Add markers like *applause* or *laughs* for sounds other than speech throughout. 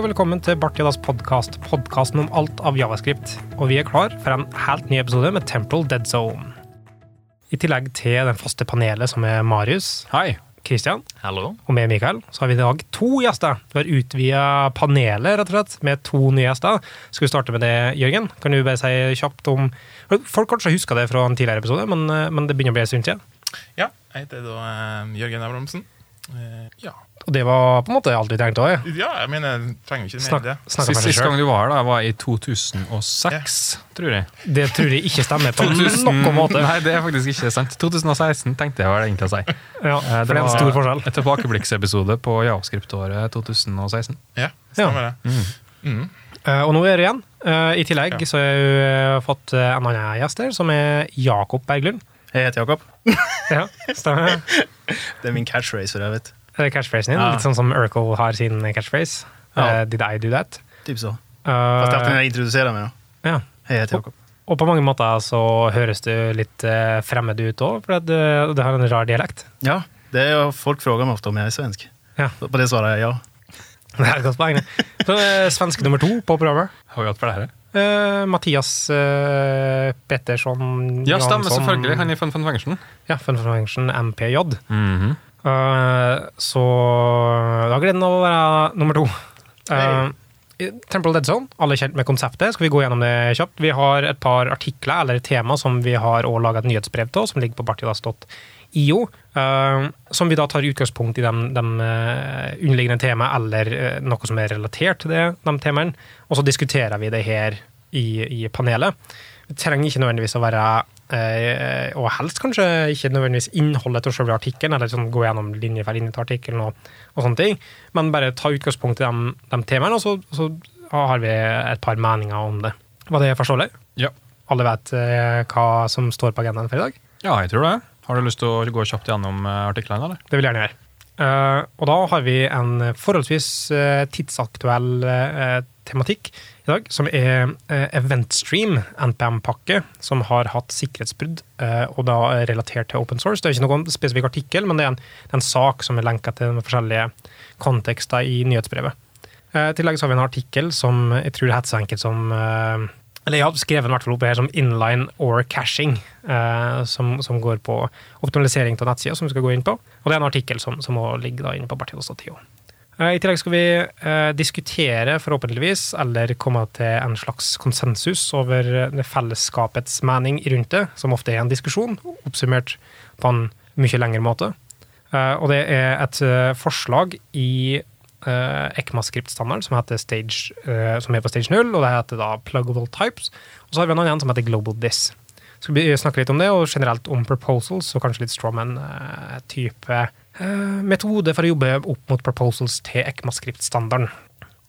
og velkommen til Bartiadas podkast, podkasten om alt av javascript. Og vi er klar for en helt ny episode med Temple Dead Zone. I tillegg til den faste panelet som er Marius, Hei. Christian Hallo. og meg, Mikael, så har vi i dag to gjester. Vi har utvida panelet, rett og slett, med to nye gjester. Skal vi starte med det, Jørgen? Kan du bare si kjapt om Folk kanskje husker det fra en tidligere episode, men, men det begynner å bli en stund siden. Ja, jeg heter da eh, Jørgen Abrahamsen. Eh, ja. Og det var på en måte alt vi trengte òg. ja, jeg mener, jeg trenger ikke mer Snak, det. Sist, for seg sist gang du var her, da, var i 2006, tror jeg. Det tror jeg ikke stemmer på *laughs* 2000 noen måte. Nei, det er faktisk ikke sant. 2016 tenkte jeg var det egentlig å si. Ja, Eh, for det er en stor forskjell. Et tilbakeblikksepisode på javascript-året 2016. Ja, stemmer det. Mm. Eh, og nå er det igjen. Uh, I tillegg Ja. så har jeg fått en annen gjest her, som er Jakob Berglund. Jeg heter Jakob. *laughs* Ja, stemmer. *laughs* Det er min catchphrase for jeg vet catchphrasen din, Ja. litt sånn som Urkel har sin catchphrase. Ja. Uh, Did I do that? Typ så. Eh, Fast det er den jeg introduserer meg. da. ja. Jeg heter Jakob. Og på mange måter så høres du litt eh, fremmed ut òg, for du, du, har en rar dialekt. Ja, det er jo Folk spør meg ofte om jeg er svensk. Ja. På det svarer jeg ja. *laughs* Det er et godt poeng. Så svensk svenske nummer to på programmet. Har vi hatt flere? Uh, Mathias uh, Pettersson Ja, stemmer selvfølgelig. Han i Fun Fun Function. Ja, Fun Function MPJ. Mhm. Eh, så da har gleden av å være nummer to. Uh, Temple Dead Zone, alle er kjent med konseptet. Skal vi gå gjennom det kjapt? Vi har et par artikler eller tema som vi har også laga et nyhetsbrev til, som ligger på bartidas.io. eh, som vi da tar utgangspunkt i de, de eh, underliggende temaene eller eh, noe som er relatert til det, de temaene. Og så diskuterer vi det her i, i panelet. Vi trenger ikke nødvendigvis å være eh, og helst kanskje ikke nødvendigvis innholdet til selve artikkelen, eller sånn gå gjennom linje for linje til artikkelen og, og sånne ting, men bare ta utgangspunkt i de, de temaene, og så, så har vi et par meninger om det. Var det forståelig? Ja. Alle vet eh, hva som står på agendaen for i dag? ja, jeg tror det. Har du lyst til å gå kjapt gjennom eh, artiklene, eller? Det vil jeg gjerne gjøre. Uh, og da har vi en forholdsvis eh, tidsaktuell eh, tematikk i dag, som er uh, EventStream, NPM-pakke, som har hatt sikkerhetsbrudd, eh, og da er relatert til open source. Det er ikke noen spesifikk artikkel, men det er en, en sak som er lenka til de forskjellige kontekster i nyhetsbrevet. Eh, I tillegg så har vi en artikkel som jeg tror det heter så enkelt som eh, eller jeg har skrevet den oppe her som inline or caching, eh, som, som går på optimalisering av nettsida, som vi skal gå inn på. Og det er en artikkel som, som må ligge da inne på Bartidos.tio. Eh, I tillegg skal vi eh, diskutere, forhåpentligvis, eller komme til en slags konsensus over eh, fellesskapets mening rundt det, som ofte er en diskusjon, oppsummert på en mye lengre måte. Og det er et forslag i uh, ECMAScript-standard som, som er på stage 0, og det heter da pluggable types. Og så har vi en annen som heter global dis. Skal vi snakke litt om det, og generelt om proposals, og kanskje litt strawman-type metode for å jobbe opp mot proposals til ECMAScript-standarden.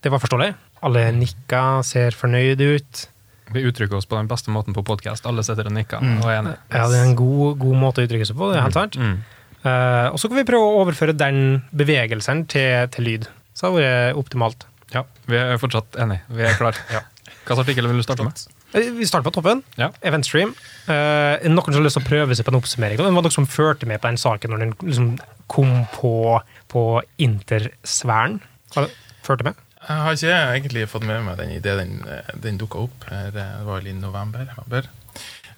Det var forståelig. Alle nikka, ser fornøyde ut. Vi uttrykker oss på den beste måten på podkast. Alle sitter og nikker Mm. og er enige. Ja, det er en god, god måte å uttrykke seg på, det er helt sant. Mm. Uh, og så kan vi prøve å overføre den bevegelsen til, til lyd. Så det har vært optimalt. Ja, vi er fortsatt enige. Vi er klare. *laughs* Ja. Hvilken artikkel vil du starte med? Eh, Vi starter på toppen. Ja. Eventstream. Uh, noen som har lyst til å prøve seg på en oppsummering? Det var noen som førte med på den saken når den liksom kom på, på intersfæren. Har du det med? Jeg har ikke egentlig fått med meg den ideen den, den dukka opp. her, Det var vel i november.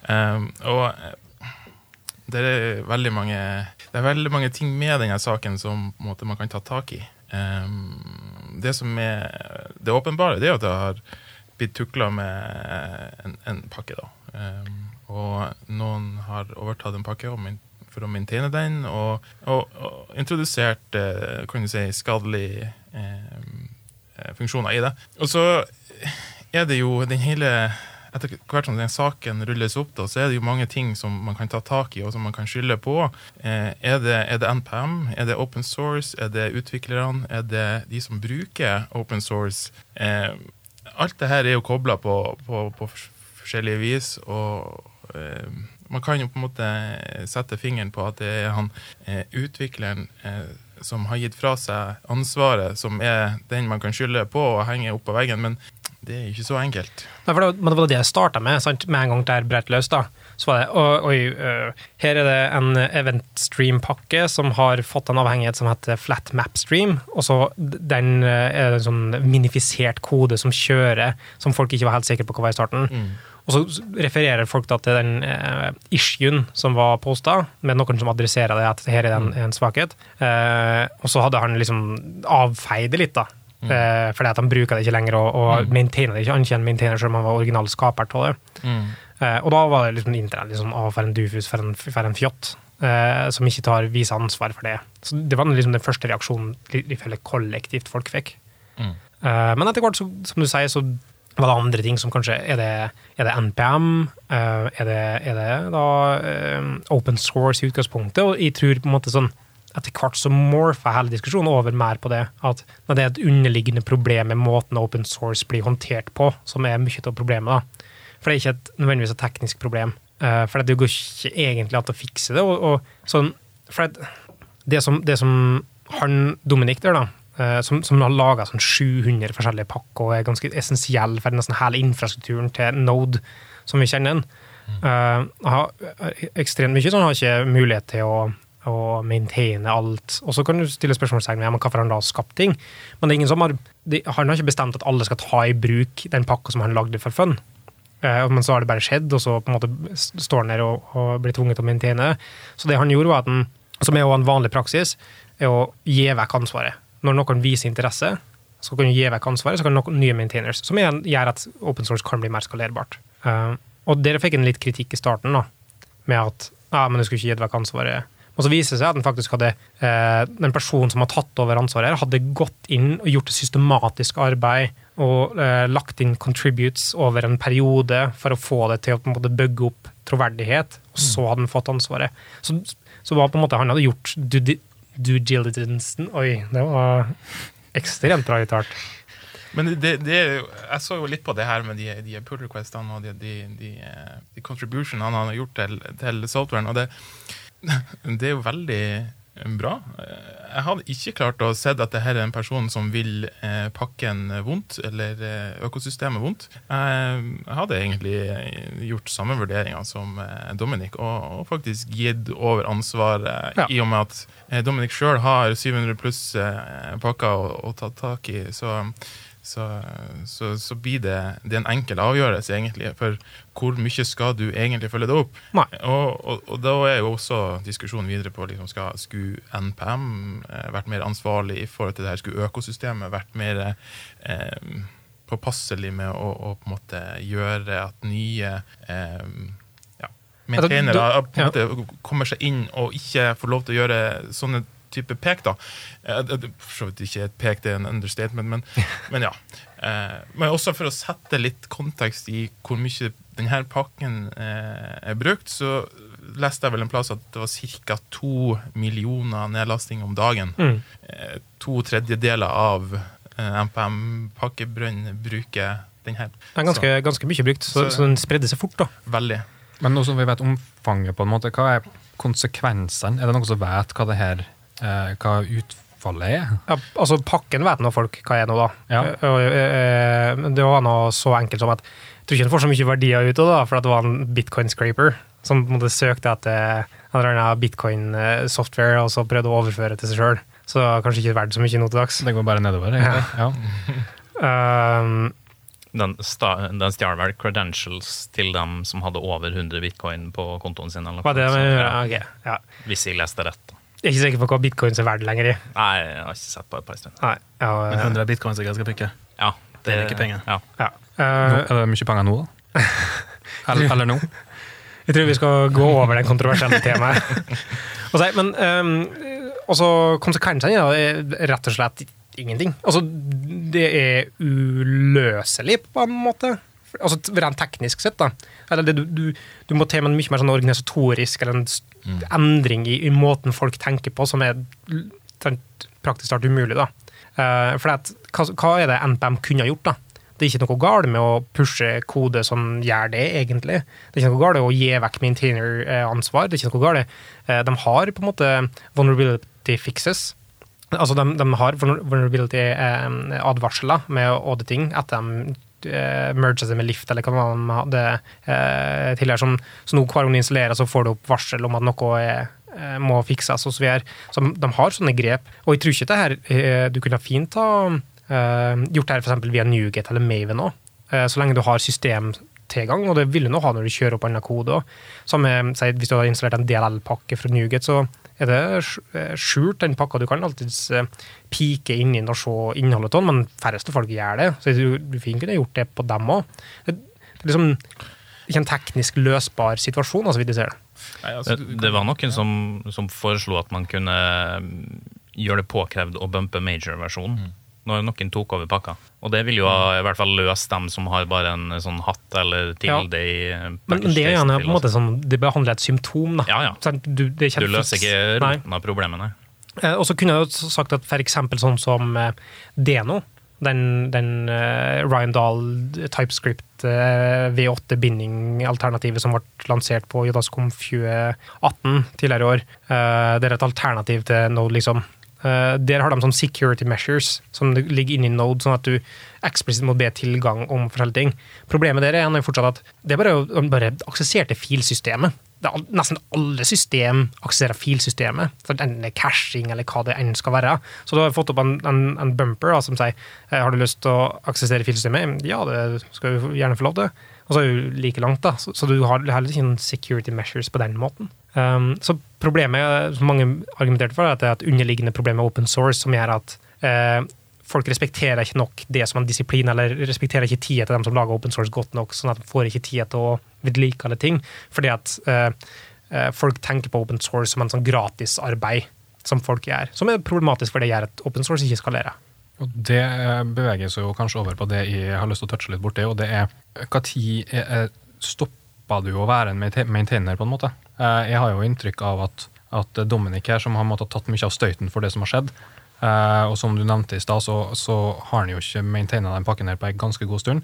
Um, og eh, det er mange Det er veldig mange ting med denne saken som måte, man kan ta tak i. Um, det som er det åpenbare, det er at det har blitt tukla med en, en pakke. da. Um, og noen har overtatt en pakke og min, for å maintaine den, og, og, og introdusert eh, kan du si, skadelige eh, eh, funksjoner i det. Og så er det jo den hele etter hvert som den saken rulles opp, da, så er det jo mange ting som man kan ta tak i og som man kan skylde på. Eh, er, det, er det NPM? Er det open source? Er det utviklerne? Er det de som bruker open source? Eh, alt det her er jo kobla på, på, på forskjellige vis. og eh, man kan jo på en måte sette fingeren på at det er han eh, utvikleren eh, som har gitt fra seg ansvaret, som er den man kan skylde på og henge opp på veggen. Men det er ikke så enkelt. Nei, for det, det var det jeg starta med. Sant? Med en gang der brett løs, da. Så var det «Å, Oi, her er det en event-stream-pakke som har fått en avhengighet som heter flat map stream. Og så den er det en sånn minifisert kode som kjører, som folk ikke var helt sikre på hva var i starten. Og så refererer folk da til den eh, issuen som var posta, med noen som adresserer det, at her er en, en svakhet. Eh, og så hadde han liksom avfeid det litt, da. Eh, fordi at han bruker det ikke lenger og, og maintainer det ikke. Ikke maintainer selv om han var original skaper av det. Eh, og da var det liksom internett liksom, å, for en dufus, for en, for en fjott. eh, som ikke tar viser ansvar for det. Så Det var liksom den første reaksjonen ifølge kollektivt folk fikk. Mm. Eh, men etter hvert, så, som du sier, så var det andre ting som kanskje Er det, er det NPM? Eh, er, det, er det da eh, open source i utgangspunktet? Og jeg tror på en måte sånn etter hvert så morfer hele diskusjonen over mer på det. At det er et underliggende problem med måten open source blir håndtert på, som er mye av problemet. da. For det er ikke et, nødvendigvis et teknisk problem. Eh, for det går ikke egentlig an å fikse det. Og, og sånn, for det, det, som, det som han Dominik der, da, som, som har laga sånn 700 forskjellige pakker og er ganske essensiell for nesten hele infrastrukturen til Node, som vi kjenner den, eh, har eh, ekstremt mye, så han har ikke mulighet til å å maintaine alt. Og så kan du stille spørsmålstegn ved hvorfor han da har skapt ting. Men det er ingen som har, de, han har ikke bestemt at alle skal ta i bruk den pakka som han lagde for fun. Uh, men så har det bare skjedd, og så på en måte står han der og, og blir tvunget til å maintaine. Så det han gjorde, var at han, som er jo en vanlig praksis, er å gi vekk ansvaret. Når noen viser interesse, så kan du gi vekk ansvaret, så kan noen nye maintainers, som igjen gjør at open source kan bli mer skalerbart. Uh, og dere fikk en litt kritikk i starten, da, med at ja, men du skulle ikke gitt vekk ansvaret. Og så viser det seg at den faktisk hadde, eh, den personen som har tatt over ansvaret, her, hadde gått inn og gjort systematisk arbeid og eh, lagt inn contributes over en periode for å få det til å på en måte bygge opp troverdighet, og så hadde han fått ansvaret. Så, så var på en måte han hadde gjort due, diligencen Oi, det var ekstremt bra uttalt. Men det, det, jeg så jo litt på det her med de, de pull requestene og de, de, de, de contributionene han har gjort til, til softwaren. Og det, *laughs* det er jo veldig bra. Jeg hadde ikke klart å se at dette her er en person som vil eh, pakken vondt, eller eh, økosystemet vondt. Jeg, jeg hadde egentlig gjort samme vurderinger som eh, Dominic, og, og faktisk gitt over ansvaret, Ja. i og med at eh, Dominic sjøl har 700 pluss eh, pakker å, å ta tak i. så så, så, så blir det, det en enkel avgjørelse, egentlig. For hvor mye skal du egentlig følge det opp? Og, og, og da er jo også diskusjonen videre på liksom, skal, Skulle NPM eh, vært mer ansvarlig i forhold til det her? Skulle økosystemet vært mer eh, påpasselig med å, å på en måte gjøre at nye eh, ja, maintainere Ja, kommer seg inn og ikke får lov til å gjøre sånne type pek, da. Eh, For så vidt ikke et pek, det er en understatement, men, men *laughs* ja. Eh, men også for å sette litt kontekst i hvor mye denne pakken eh, er brukt, så leste jeg vel en plass at det var ca. to millioner nedlasting om dagen. Mm. Eh, to tredjedeler av NPM-pakkebrønn bruker den her. Det er ganske, ganske mye brukt, så, Så- så den spredde seg fort. da. Veldig. Men nå som vi vet omfanget, på en måte, hva er konsekvensene? Er det noen som vet hva det her, eh, hva utfallet er? Ja, altså Pakken vet nå folk hva er nå, da. Ja. Eh, eh, det var noe så enkelt som at jeg tror ikke han får så mye verdier ut av det, for det var en bitcoin-scraper som på en måte søkte etter en eller annen bitcoin-software og så prøvde å overføre til seg sjøl. Så det var kanskje ikke verdt så mye nå til dags. Det går bare nedover, egentlig. Ja. *laughs* Um, Den, sta, den stjal vel credentials til dem som hadde over 100 bitcoin på kontoen sin. Eller noe var det, men, så, ja, okay, ja. Hvis jeg leste rett. Jeg er ikke sikker på hva bitcoins er verdt lenger. i. Nei, jeg har ikke sett på et par stunder. Nei, ja, Men 100 bitcoins er ganske pikke. Ja, Det er ikke penger. Ja. ja. Nå, Eh, er det mye penger nå, da? *laughs* Eller, eller nå? Jeg tror vi skal gå over det kontroversielle temaet. *laughs* altså, men um, også konsekvensene ja, er rett og slett ingenting. Altså, det er uløselig, på en måte. Altså, Rent teknisk sett, da. Eller det, du, du, du må til med en mye mer sånn organisatorisk eller en mm. endring i, i måten folk tenker på, som er sånn praktisk talt umulig. da. Uh, for at, hva, hva er det NPM kunne ha gjort? da? Det er ikke noe galt med å pushe kode som gjør det, egentlig. Det er ikke noe galt å gi vekk maintainer-ansvar. Det er ikke noe galt. Uh, De har på en måte vulnerability fixes. Altså de, de har vulnerability-advarsler med auditing etter de uh, merga seg med Lift, eller hva man hadde uh, tidligere. Som, så nå hver gang du installerer, så får du opp varsel om at noe er, eh, må fikses. og Så, videre. så de har sånne grep. Og jeg tror ikke det her eh, Du kunne fint ha eh, gjort det her eksempel via Newgate eller Maven òg, så lenge du har systemtilgang, og det vil du nå ha når du kjører opp annen kode. eh, Hvis du har installert en DLL-pakke fra Newgate, så er det eh, skjult, den pakka. Du kan alltids eh, pike inn og se innholdet av den, men færreste folk gjør det. Så du, du fint kunne gjort det på dem òg. Det, det er liksom ikke en teknisk løsbar situasjon, altså, vi ser det. Nei, altså, Det, du det var noen som, som foreslo at man kunne mm, gjøre det påkrevd å bumpe major-versjonen. Når noen tok over pakka. Og det vil jo ha, i hvert fall løse dem som har bare en sånn hatt eller tilde i eh, Men, men det er jo gjerne på en måte sånn, det behandler et symptom. Da. Ja, ja. Du, Du løser ikke roten av problemet, nei. Eh, Og så kunne jeg jo sagt at eksempel sånn som eh, Deno, den, den eh, Ryan Dahl TypeScript eh, V8-binding-alternativet som ble lansert på Jodascom 2018 tidligere i år, eh, det er et alternativ til Node, liksom. Eh, Der har de sånn security measures som ligger inni Node, sånn at du eksplisitt må be tilgang om forskjellige ting. Problemet der er fortsatt at det bare bare aksessere til filsystemet. Er nesten alle system aksesserer filsystemet. Enten det er caching eller hva det enn skal være. Så du har fått opp en, en, en bumper da, som sier eh, har du lyst til å aksessere filsystemet. Ja, det skal du gjerne få lov til. Og så er du like langt, da. Så, så du har heller ikke security measures på den måten. Um, så problemet som mange argumenterte for, er at det er et underliggende problem med open source som gjør at uh, folk respekterer ikke nok det som en disiplin, eller respekterer ikke tida til dem som lager open source godt nok, sånn at de får ikke tida til å vedlikeholde ting. Fordi at uh, folk tenker på open source som en sånn gratisarbeid som folk gjør. Som er problematisk for det gjør at open source ikke skalerer. Og Det beveges jo kanskje over på det jeg har lyst til å touche litt borti, og det er når stoppa du å være en maintainer, på en måte? Eh, Jeg har jo inntrykk av at, at Dominic her, som har måttet tatt mye av støyten for det som har skjedd, eh, og som du nevnte i stad, så, så har han jo ikke maintaina den pakken her på en ganske god stund.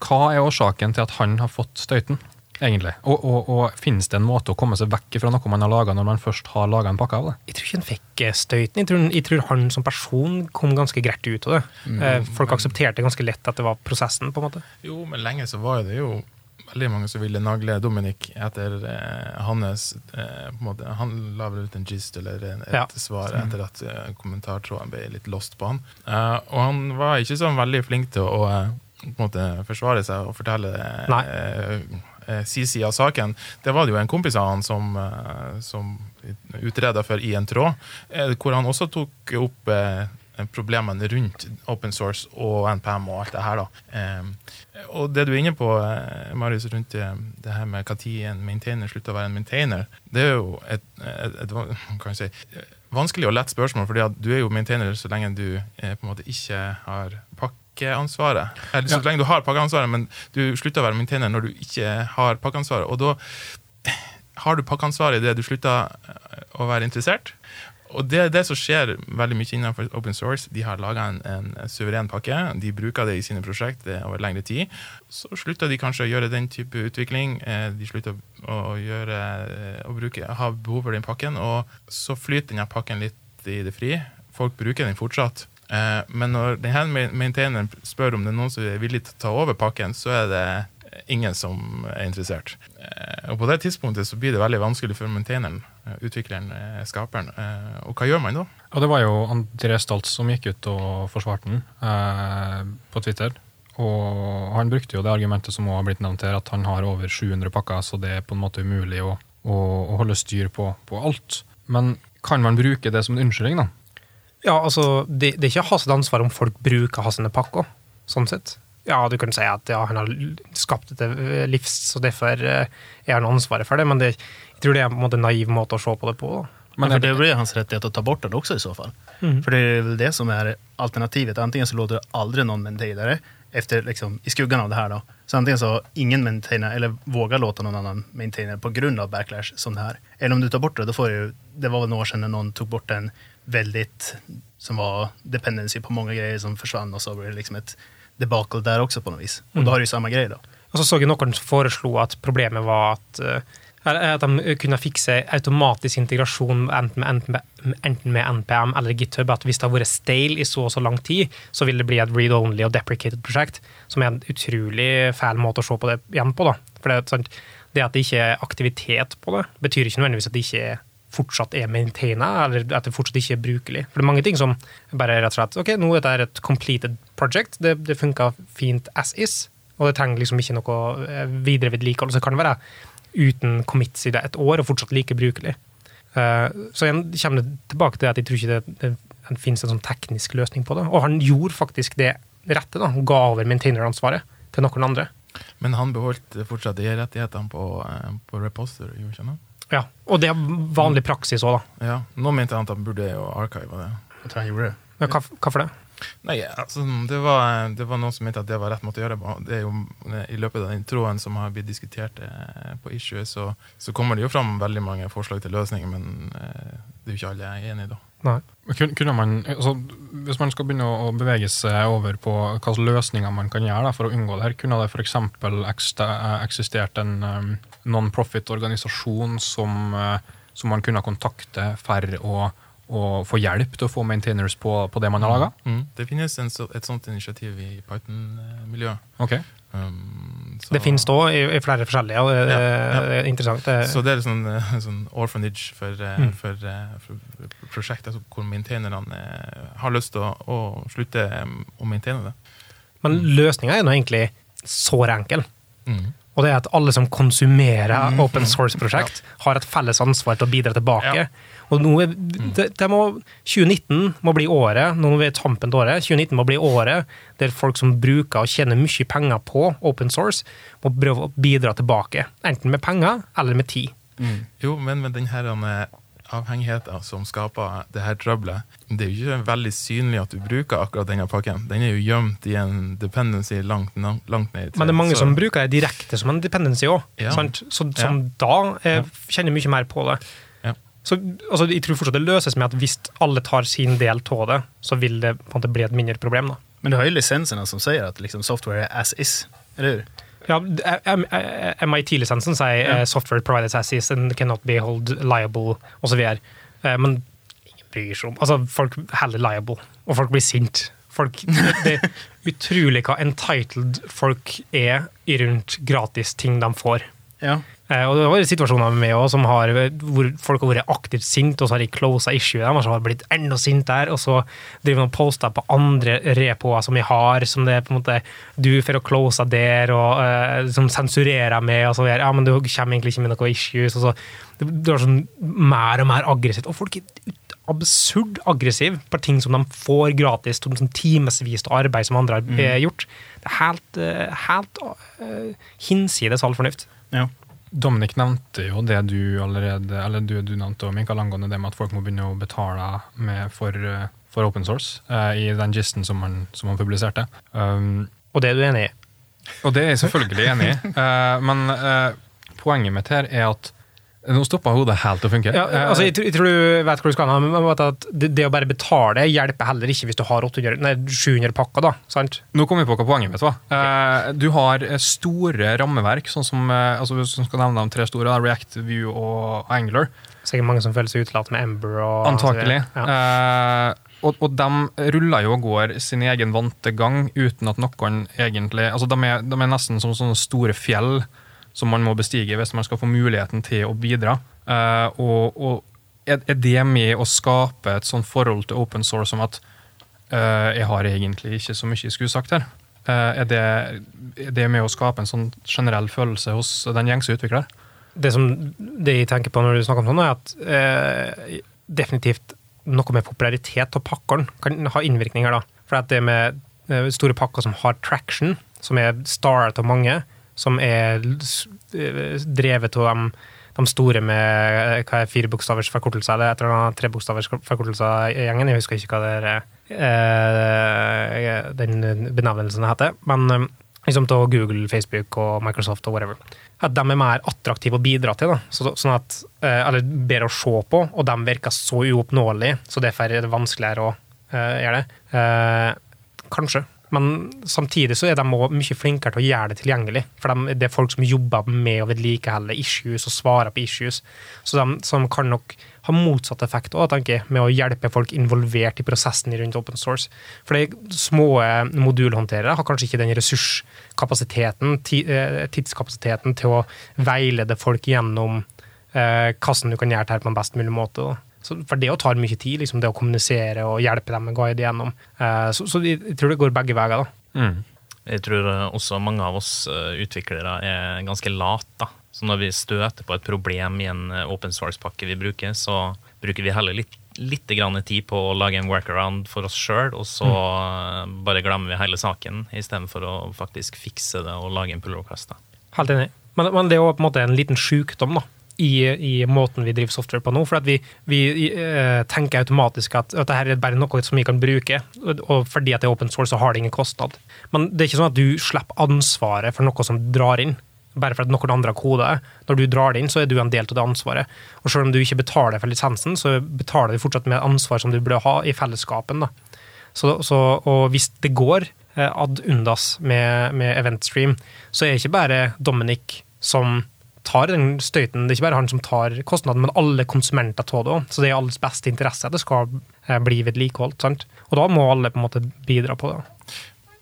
Hva er årsaken til at han har fått støyten, egentlig? Og, og, og finnes det en måte å komme seg vekk fra noe man har laga, når man først har laga en pakke av det? Jeg tror ikke han fikk eh, støyten. Jeg tror, jeg tror han som person kom ganske greit ut av det. Mm, Folk aksepterte ganske lett at det var prosessen. på en måte. Jo, men lenge så var det jo veldig mange som ville nagle Dominic etter eh, hans eh, på en måte, Han la vel ut en gist eller en, et Ja. svar etter at eh, kommentartråden ble litt lost på han. Eh, og han var ikke sånn veldig flink til å eh, på en måte forsvare seg og fortelle eh, eh, si side av saken. Det var det jo en kompis av han som, som utreda for i en tråd, hvor han også tok opp problemene rundt open source og NPM og alt det her. da. Eh, og det du er inne på, eh, Marius, rundt det, det her med når en maintainer slutter å være en maintainer, det er jo et, et, et, *laughs* kan jeg si, vanskelig og lett spørsmål, fordi du er jo maintainer så lenge du eh, på en måte ikke har pakkeansvaret. Eller så Ja. lenge du har pakkeansvaret, men du slutter å være maintainer når du ikke har pakkeansvaret. Og da har du pakkeansvaret idet du slutter eh, å være interessert. Og det er det som skjer veldig mye innenfor open source. De har laga en, en suveren pakke, de bruker det i sine prosjekt over lengre tid. Så slutter de kanskje å gjøre den type utvikling. eh, De slutter å, gjøre, eh, å bruke, ha behov for den pakken, og så flyter denne pakken litt i det fri. Folk bruker den fortsatt. Eh, Men når denne maintaineren spør om det er noen som er villig til å ta over pakken, så er det ingen som er interessert. Og på det tidspunktet så blir det veldig vanskelig for maintaineren, utvikleren, eh, skaperen. Eh, Og hva gjør man da? Og det var jo André Stoltz som gikk ut og forsvarte den eh, på Twitter. Og han brukte jo det argumentet som også har blitt nevnt her, at han har over 700 pakker, så det er på en måte umulig å, å, å holde styr på, på alt. Men kan man bruke det som en unnskyldning, da? Ja, altså, det, det er ikke hans ansvar om folk bruker hans pakker, sånn sett. Ja, du kan si at ja, han har skapt et eh, livs, så derfor eh, er han ansvaret for det, men det, jeg tror det er på en måte naiv måte å se på det på. Da. Men er det det, blir hans rettighet å ta bort den også, i så fall. Mm. For det er vel det som er alternativet. Antingen så låter aldri noen maintainare efter, liksom, i skuggan av det her. Då. Så antingen så ingen maintainer, eller vågar låta noen annen maintainer på grund av backlash som det her. Eller om du tar bort det, da får du, det var vel noen år siden noen tok tog bort en veldig som var dependency på mange greier som forsvant, og så ble det liksom et debacle der også, på noe vis. Og mm. da har du jo samme grej då. Og så så jeg noen som foreslo at problemet var at er at de kunne fikse automatisk integrasjon enten med, enten med, NPM eller GitHub. At hvis det har vært stale i så og så lang tid, så vil det bli et read-only og deprecated prosjekt. Som er en utrolig fæl måte å se på det igjen på. da. For det, det at det ikke er aktivitet på det, betyr ikke nødvendigvis at det ikke fortsatt er maintaina, eller at det fortsatt ikke er brukelig. For det er mange ting som bare rett og slett Ok, nå er et completed project, det, det funka fint as is, og det trenger liksom ikke noe eh, videre vedlikehold. Så det kan være uten commits i det et år og fortsatt like brukelig. Eh, så igjen kommer det tilbake til at jeg tror ikke det, det, det finnes en sånn teknisk løsning på det. Og han gjorde faktisk det rette, da. Han ga over maintainer-ansvaret til noen andre. Men han beholdt fortsatt de rettighetene på, eh, på reposter, gjorde ikke han? Ja, Og det er vanlig praksis òg, da. Ja, Nå mente han at han burde jo archive det. Jeg tror han gjorde det. Men hva, hva for det? Nei, altså, det var, det var noen som mente at det var rett måte å gjøre det. Jo I løpet av den tråden som har blitt diskutert eh, på issue, så, så, kommer det jo fram veldig mange forslag til løsninger, men eh, det er jo ikke alle jeg er enig i da. Nei. Kunne man, altså, hvis man skal begynne å bevege seg over på hva løsninger man kan gjøre da, for å unngå det her, kunne det f.eks. eksistert en um, non-profit-organisasjon som, uh, som, man kunne kontakte for å, å, få hjelp til å få maintainers på, på det man har laga? Mm. Det finnes en, et sånt initiativ i Python-miljøet. Okay. Um, det finnes da i, i, flere forskjellige, og ja, ja. er interessant. Så det er sånn, sånn orphanage for, eh, mm. for, eh, for, prosjekter altså hvor maintainerne har lyst til å, å, slutte å maintaine det. Men løsninga er nå egentlig sår enkel. Mm. Og det er at alle som konsumerer mm. open source-prosjekt, har et felles ansvar til å bidra tilbake. Ja. Og nå er, det, det må, 2019 må bli året nå er vi tampen til året, 2019 må bli året der folk som bruker og tjener mye penger på open source, må prøve å bidra tilbake. Enten med penger eller med tid. Mm. Jo, men med den her avhengigheter som skaper det her trøbbelet. Det er jo ikke veldig synlig at du bruker akkurat denne pakken. Den er jo gjemt i en dependency langt, langt ned. Til, Men det er mange så. som bruker det direkte som en dependency òg, ja. som ja. da eh, kjenner mye mer på det. Så altså, Jeg tror fortsatt det løses med at hvis alle tar sin del av det, så vil det på en måte bli et mindre problem. da. Men du har jo lisensene som sier at liksom, software er as is. eller? Ja, MIT-lisensen sier ja. Eh, 'software provided as is and cannot be held liable', osv. Eh, men ingen bryr seg om Altså, folk heller liable, og folk blir sint. Folk, det er utrolig hva entitled folk er rundt gratis ting de får. Ja. Eh, og det har vært situasjoner med også, har, hvor folk har vært aktivt sinte, og så har de closa issue dem, og så har blitt enda sintere, og så driver de og poster på andre repoer som vi har, som det er på en måte Du får å close der, og uh, som sensurerer meg, og så ja, men du kommer egentlig ikke med noen issues, og så det, det er sånn mer og mer aggressivt. Og folk er absurd aggressive på ting som de får gratis, som sånn timevis av arbeid som andre har mm. gjort. Det er helt, helt uh, hinsides all fornuft. Ja. Dominic nevnte jo det du allerede eller du, du nevnte Mikael, angående det med at folk må begynne å betale for, eh, for, open source uh, i den gisten som man, som han publiserte. Um, og det er du enig i? Og det er jeg selvfølgelig enig i. Uh, *laughs* men uh, poenget mitt her er at nå stoppa hodet helt å funke. Ja, altså, jeg, tror, jeg, tror, du vet hvor du skal men at det, det, å bare betale hjelper heller ikke hvis du har 800, nei, 700 pakker. da, sant? Nå kommer vi på hva poenget mitt var. Okay. Du har store rammeverk, sånn som altså, som skal nevne de tre store, React, View og Angler. Sikkert mange som føler seg utelatt med Ember. og... Antakelig. Ja. Eh, og, og, de ruller jo og går sin egen vante gang uten at noen egentlig altså De er, de er nesten som sånne store fjell som man må bestige hvis man skal få muligheten til å bidra. Uh, og, og, er det med å skape et sånt forhold til open source som at uh, jeg har egentlig ikke så mye jeg skulle sagt her? Uh, er, det, er, det, med å skape en sånn generell følelse hos den gjengse utvikler? Det som det jeg tenker på når du snakker om sånn, er at definitivt noe med popularitet og pakkeren kan ha innvirkninger. da. For det med store pakker som har traction, som er starret av mange, som er drevet av de, de store med hva er fire bokstavers forkortelse, eller et eller annet trebokstavers forkortelse i gjengen. Jeg husker ikke hva det er, eh, den benevnelsen heter. Men eh, liksom til Google, Facebook og Microsoft og whatever. At de er mer attraktive å bidra til. Da. Så, sånn at, eh, eller bedre å se på, og de virker så uoppnåelige, så derfor er det vanskeligere å eh, gjøre det. Eh, kanskje. Men samtidig så er de også mye flinkere til å gjøre det tilgjengelig. For de, det er folk som jobber med å vedlikeholde issues og svarer på issues. Så de som kan nok ha motsatt effekt også, tenker jeg, med å hjelpe folk involvert i prosessen rundt open source. For de små eh, modulhåndterere har kanskje ikke den ressurskapasiteten, eh, tidskapasiteten til å veilede folk gjennom eh, hvordan du kan gjøre det her på en best mulig måte. Da. Så, for det tar mye tid, liksom det å kommunisere og hjelpe dem med guide igjennom. Uh, så, så jeg tror det går begge veier. da. Mm. Jeg tror eh, også mange av oss eh, utviklere er ganske late. da. Så når vi støter på et problem i en eh, open source-pakke vi bruker, så bruker vi heller litt, litt grann tid på å lage en workaround for oss sjøl, og så mm. bare glemmer vi hele saken, istedenfor å faktisk fikse det og lage en pull request. Helt enig. Men, men det er jo på en måte en liten sjukdom da, i, i måten vi driver software på nå. For at vi, vi uh, tenker automatisk at, at dette er bare noe som vi kan bruke. Og, fordi at det er open source, så har det ingen kostnad. Men det er ikke sånn at du slipper ansvaret for noe som drar inn. Bare for at noen andre har det. Når du drar det inn, så er du en del av det ansvaret. Og selv om du ikke betaler for lisensen, så betaler du fortsatt med ansvar som du burde ha i fellesskapen. da. Så, så, og hvis det går eh, ad undas med, med Eventstream, så er det ikke bare Dominic som tar den støyten. Det er ikke bare han som tar kostnaden, men alle konsumenter av det òg. Så det er i alles beste interesse at det skal eh, bli vedlikeholdt. sant? Og da må alle på en måte bidra på det.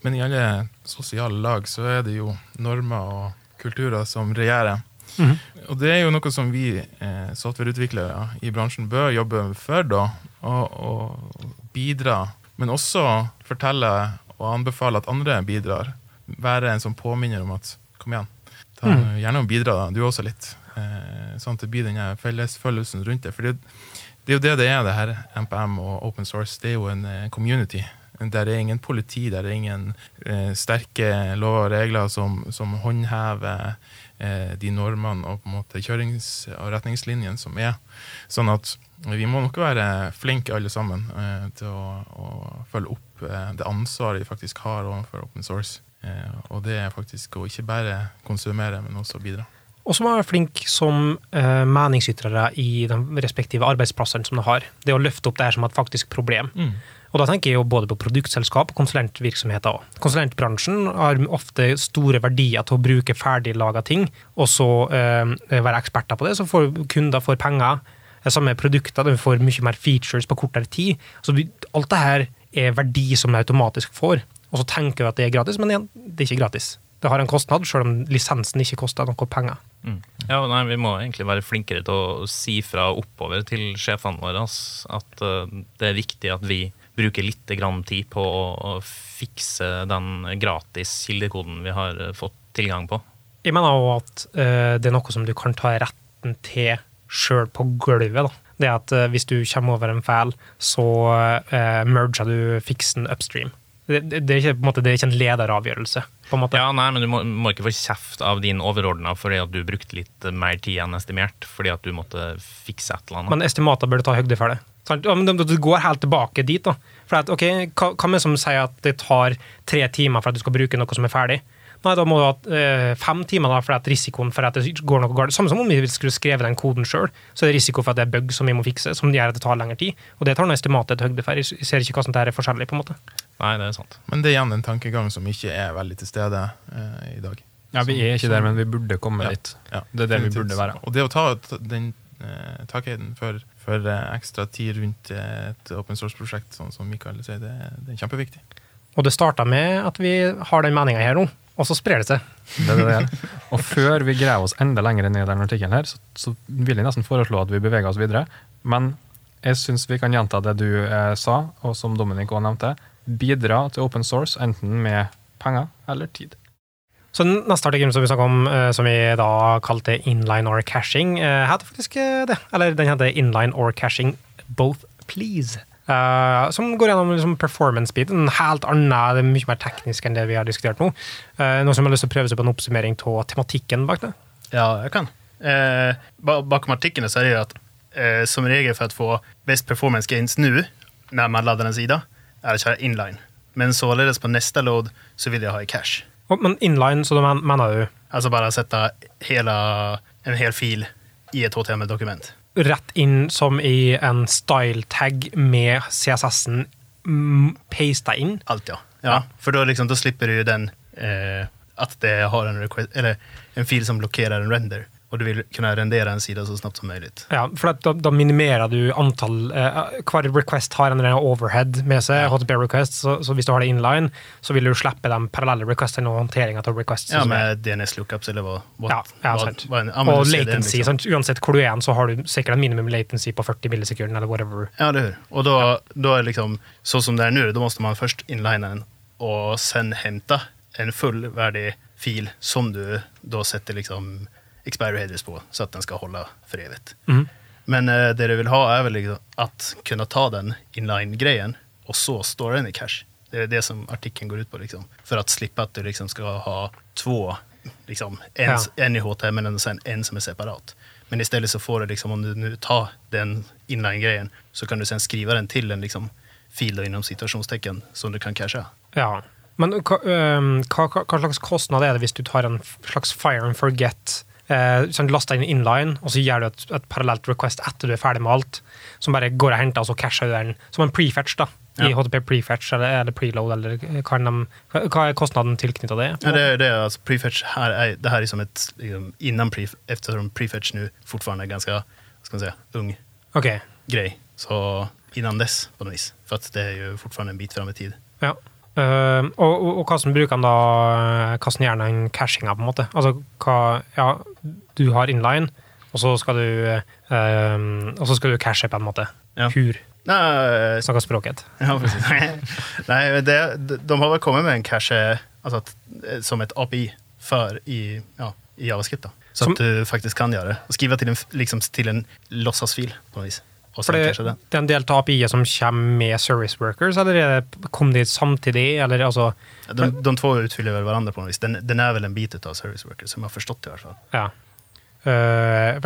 Men i alle sosiale lag så er det jo normer og kulturer som regjerer. Mhm. Og det er jo noe som vi eh, softwareutviklere i bransjen bør jobbe for, da. Og, og bidra, men også fortelle og anbefale at andre bidrar. Være en som påminner om at kom igjen, ta, gjerne og bidra da, du også litt. Eh, sånn at det blir den fellesfølelsen rundt det. For det, det er jo det det er, det her MPM og open source. Det er jo en eh, community. Der er ingen politi, der er ingen eh, sterke lover og regler som, som håndhever eh, de normene og på en måte kjørings- og retningslinjene som er. Sånn at vi må nok være flinke alle sammen til å, å følge opp det ansvaret vi faktisk har overfor open source. Eh, og det er faktisk å ikke bare konsumere, men også bidra. Og så er flink som eh, meningsytrere i de respektive arbeidsplassene som de har. Det å løfte opp det her som et faktisk problem. Og da tenker jeg jo både på produktselskap og konsulentvirksomheter òg. Konsulentbransjen har ofte store verdier til å bruke ferdiglaga ting, og så eh, være eksperter på det. Så får kunder får penger. Er Samme produkter, de får mye mer features på kortere tid. Så alt det her er verdi som de automatisk får. Og så tenker vi at det er gratis, men igjen, det er ikke gratis. Det har en kostnad, selv om lisensen ikke koster noe penger. Mm. Ja, nei, Vi må egentlig være flinkere til å si fra oppover til sjefene våre at eh, det er viktig at vi bruker litt grann tid på å, fikse den gratis kildekoden vi har eh, fått tilgang på. Jeg mener også at eh, det er noe som du kan ta retten til sjøl på gulvet. Da. Det at eh, hvis du kommer over en feil, så uh, merger du fiksen upstream. Det, det, det, er ikke, på en måte, det er ikke en lederavgjørelse. på en måte. Ja, nei, men Du må, må ikke få kjeft av din overordna fordi at du brukte litt mer tid enn estimert fordi at du måtte fikse et eller annet. Men estimater bør du ta høyde for det. Sant? Ja, men du- går helt tilbake dit. da. For at, ok, hva, hva som sier at det tar tre timer for at du skal bruke noe som er ferdig? Nei, da må du ha eh, fem timer da, for at risikoen for at det går noe galt. Samme som om vi skulle skrevet den koden sjøl, så er det risiko for at det er bug som vi må fikse, som gjør at det tar lengre tid. Og det tar nå estimatet til høyde for. Jeg ser ikke hva som er forskjellig. på en måte. Nei, det er sant. Men det er igjen en tankegang som ikke er veldig til stede eh, i dag. Ja, Vi er ikke der, men vi burde komme Ja. dit. Ja, Det er der vi burde være. Og det å ta den eh, takhøyden for, for eh, ekstra tid rundt et open source-prosjekt, sånn som Mikael sier, det, det er kjempeviktig. Og det starta med at vi har den meninga her nå, og så sprer det seg. Det er det er. Og før vi graver oss enda lenger ned i denne artikkelen, her, så, så vil jeg nesten foreslå at vi beveger oss videre. Men jeg syns vi kan gjenta det du eh, sa, og som Dominik også nevnte. Bidra til open source, enten med penger eller tid. Så den neste artikkelen som vi snakket om, eh, som vi da kalte inline or caching, eh, heter faktisk eh, det. Eller den heter inline or caching both please. Uh, som går gjennom liksom performance-biten. En helt det er mye mer teknisk enn det vi har diskutert nå. Uh, noe som har lyst til å prøve seg på en oppsummering av tematikken bak det. Ja, jeg kan. Uh, ba- bakom er så är det at eh, som regel for å få best performance gains nå, når man lader en sida att köra inline. Men således på neste load så vil jeg ha i cache. Oh, Men inline, så da mener du Altså bare sette hela, en hel fil i et HTML-dokument. rett inn som i en style tag med CSS-en pasta inn? Alt, ja. Ja, for da, liksom, da slipper du den eh, at det har en, request, eller en fil som blokkerer en render. Och du vil kunne rendere en side så snabbt som mulig. Ja, for da, da minimerer du antall eh, Hver request har en overhead med seg, Ja. HTTP request, så, så hvis du har det inline, så vil du slippe de parallelle requestene og håndteringa av requests. Ja, med DNS lookups eller hva, vad ja, sant. en- ja, og latency. liksom. Uansett hvor du er, så har du sikkert en minimum latency på 40 millisekunder, eller whatever. Ja, det hører. Og da, da er liksom, sånn som det er nå, da må man først inline den og sen hente en fullverdig fil som du da setter liksom expiry headers på så att den ska hålla för evigt. Mm. Men eh, det du vill ha är väl liksom att kunna ta den inline-grejen och så står den i cache. Det är det som artikeln går ut på. Liksom. För att slippa att du liksom ska ha två, liksom, en, Ja. en i HTML och sen en som är separat. Men istället så får du, liksom, om du nu tar den inline-grejen, så kan du sen skriva den till en liksom, fil innom inom situationstecken som du kan cashe. Ja. Men hva, hva, hva slags kostnad er det hvis du tar en slags fire and forget? Eh, sånn, laster inn inline, og så gjør du et, et parallelt request etter du er ferdig med alt, som bare går og henter, og så casher du den som en prefetch, da. I HTP HTTP prefetch eller, eller preload, eller kan de, hva, er kostnaden tilknyttet det? Ja, det, det er altså prefetch her er, det her er som et liksom, innan pref, eftersom prefetch nu fortfarande er ganske skal ska man si, ung okay. grej. Så innan dess på noe vis. For att det er jo fortsatt en bit fram i tid. ja. Uh, og, og, og hvordan bruker han da Hvordan gjør han cashinga, på en måte? Altså, hva Ja, du har inline, og så skal du eh, Og så skal du cashe, på en måte. Ja. Hur Nej, snakker språket. Ja, Nei, *laughs* Nej, det, de, har vel kommet med en cache altså, som et API før i, ja, i JavaScript. Da. Så Som- at du faktisk kan gjøre det. skrive til till en, liksom, til en låtsasfil på en vis. For det, det er en del av API-et som kommer med service workers, eller er det, kom de samtidig? Eller altså De, de to utfyller vel hverandre på något vis. Den, den er vel en bit av Service workers, som jeg har forstått det i hvert fall. Ja. Uh,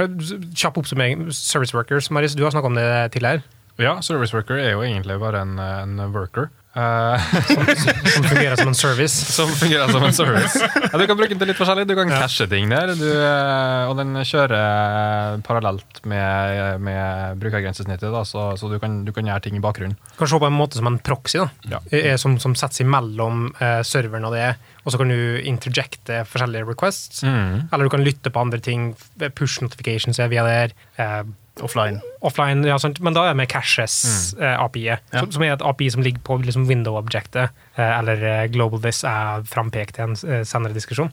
kjapp oppsummering. Service workers, Marius, du har snakka om det tidligere. Ja, service worker er jo egentlig bare en, en worker. Eh, *laughs* Som fungerer som en service. som fungerer som en service. Ja, du kan bruke den til litt forskjellig. Du kan Ja. cashe ting der, du, eh, og den kjører parallelt med, med brukergrensesnittet, da, så, så du, kan, du kan gjøre ting i bakgrunnen. Kan se på en måte som en proxy, da. Ja. Eh, Som, som seg mellom eh, serveren og det, og så kan du interjecte forskjellige requests. Mm. Eller du kan lytte på andre ting. Push notifications er via der. Eh, Offline. offline, ja, sant? men da er det med caches eh, API-et, Ja. som, som er et API som ligger på liksom, window-objektet, eh, eller eh, global this er frampekt i en eh, senere diskusjon.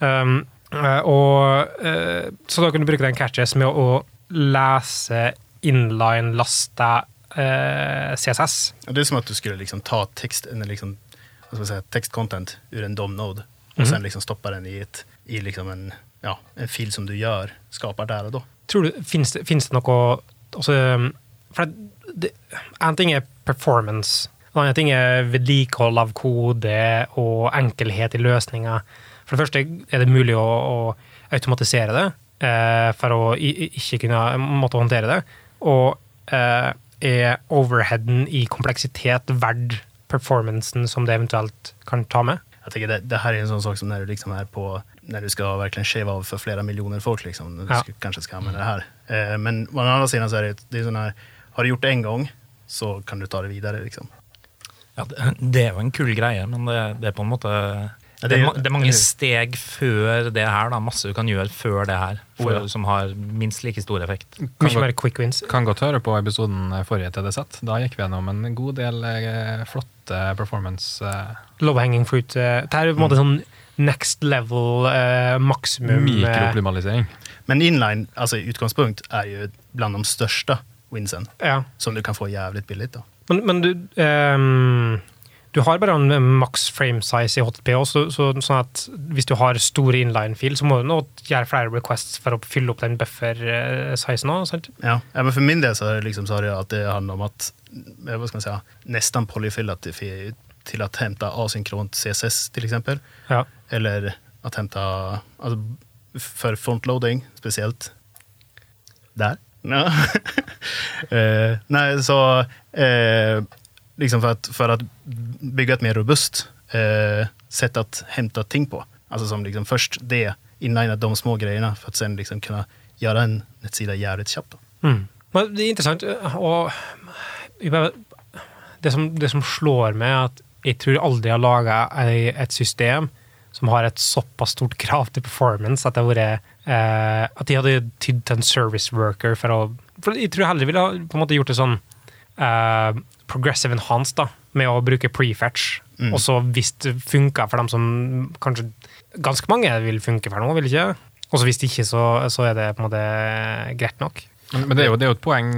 Um, eh, og, så da kan du bruke den caches med å, å lese inline, laste CSS. Ja, Det er som at du skulle liksom ta eller liksom, säga, text-content ur en DOM-node og mm -hmm. sen liksom stoppe den i, et, i liksom en, ja, en fil som du gjør, skaper der og da. Tror du, Fins det, finnes det noe altså, For det, En ting er performance. En annen ting er vedlikehold av kode og enkelhet i løsninger. For det første er det mulig å, å automatisere det eh, for å ikke kunne måtte håndtere det. Og eh, er overheaden i kompleksitet verd performancen som det eventuelt kan ta med? Jeg tenker det, det her er en sånn sak som når du liksom er på, när du ska verkligen shave av för flera miljoner folk, liksom, du Ja. ska, kanske ska använda det här. Eh, men å andra sidan så är det, det är sån här, har du gjort det en gång så kan du ta det vidare. Liksom. Ja, det, det är ju en kul greie, men det, det er på en måte Ja, det, det er- det er mange steg før det her. da, Masse du kan gjøre før det her, for, Oh, ja. som har minst like stor effekt. Kan godt- mer quick wins. Kan godt høre på episoden forrige TDZ. Da gikk vi gjennom en god del eh, flotte performance. Love Low hanging fruit. eh, Det er på en måte sånn next level, eh, maksimum eh, Mikrooptimalisering. Men inline, altså i utgangspunkt er jo blant de største winsen Ja. som du kan få jævlig billigt. da. Men, men du um, Du har bare en maks frame size i HTTP også, så, sånn at hvis du har store inline-fil, så må du nå gjøre flere requests for å fylle opp den buffer-sizen òg. Ja. ja, men for min del så är det liksom så har det at det handler om at eh, vad ska man säga, nästan polyfylla till, till å hente asynkront CSS til eksempel. Ja. Eller att hente altså, For frontloading spesielt. Der. Ja. *laughs* eh, nei, så eh, liksom for at, for at bygge et mer robust eh, sett å hente ting på. Altså som liksom først det, inlina de små greiene, for at sen liksom kunne gjøre en nettside jævlig kjapt. Mm. Men det er interessant, og det som, det som slår meg, er at jeg tror aldri jeg har laga et system som har et såpass stort krav til performance at vært eh, At de hadde tydd til en service worker for å For jeg tror heller heller ville ha på en måte gjort det sånn eh, progressive enhanced, da, med å bruke prefetch. Mm. Og så hvis det funka for dem som kanskje Ganske mange vil funke for noe, vil ikke? Og så hvis det ikke, så, så er det på en måte greit nok. Men, men det, er jo, det er jo et poeng,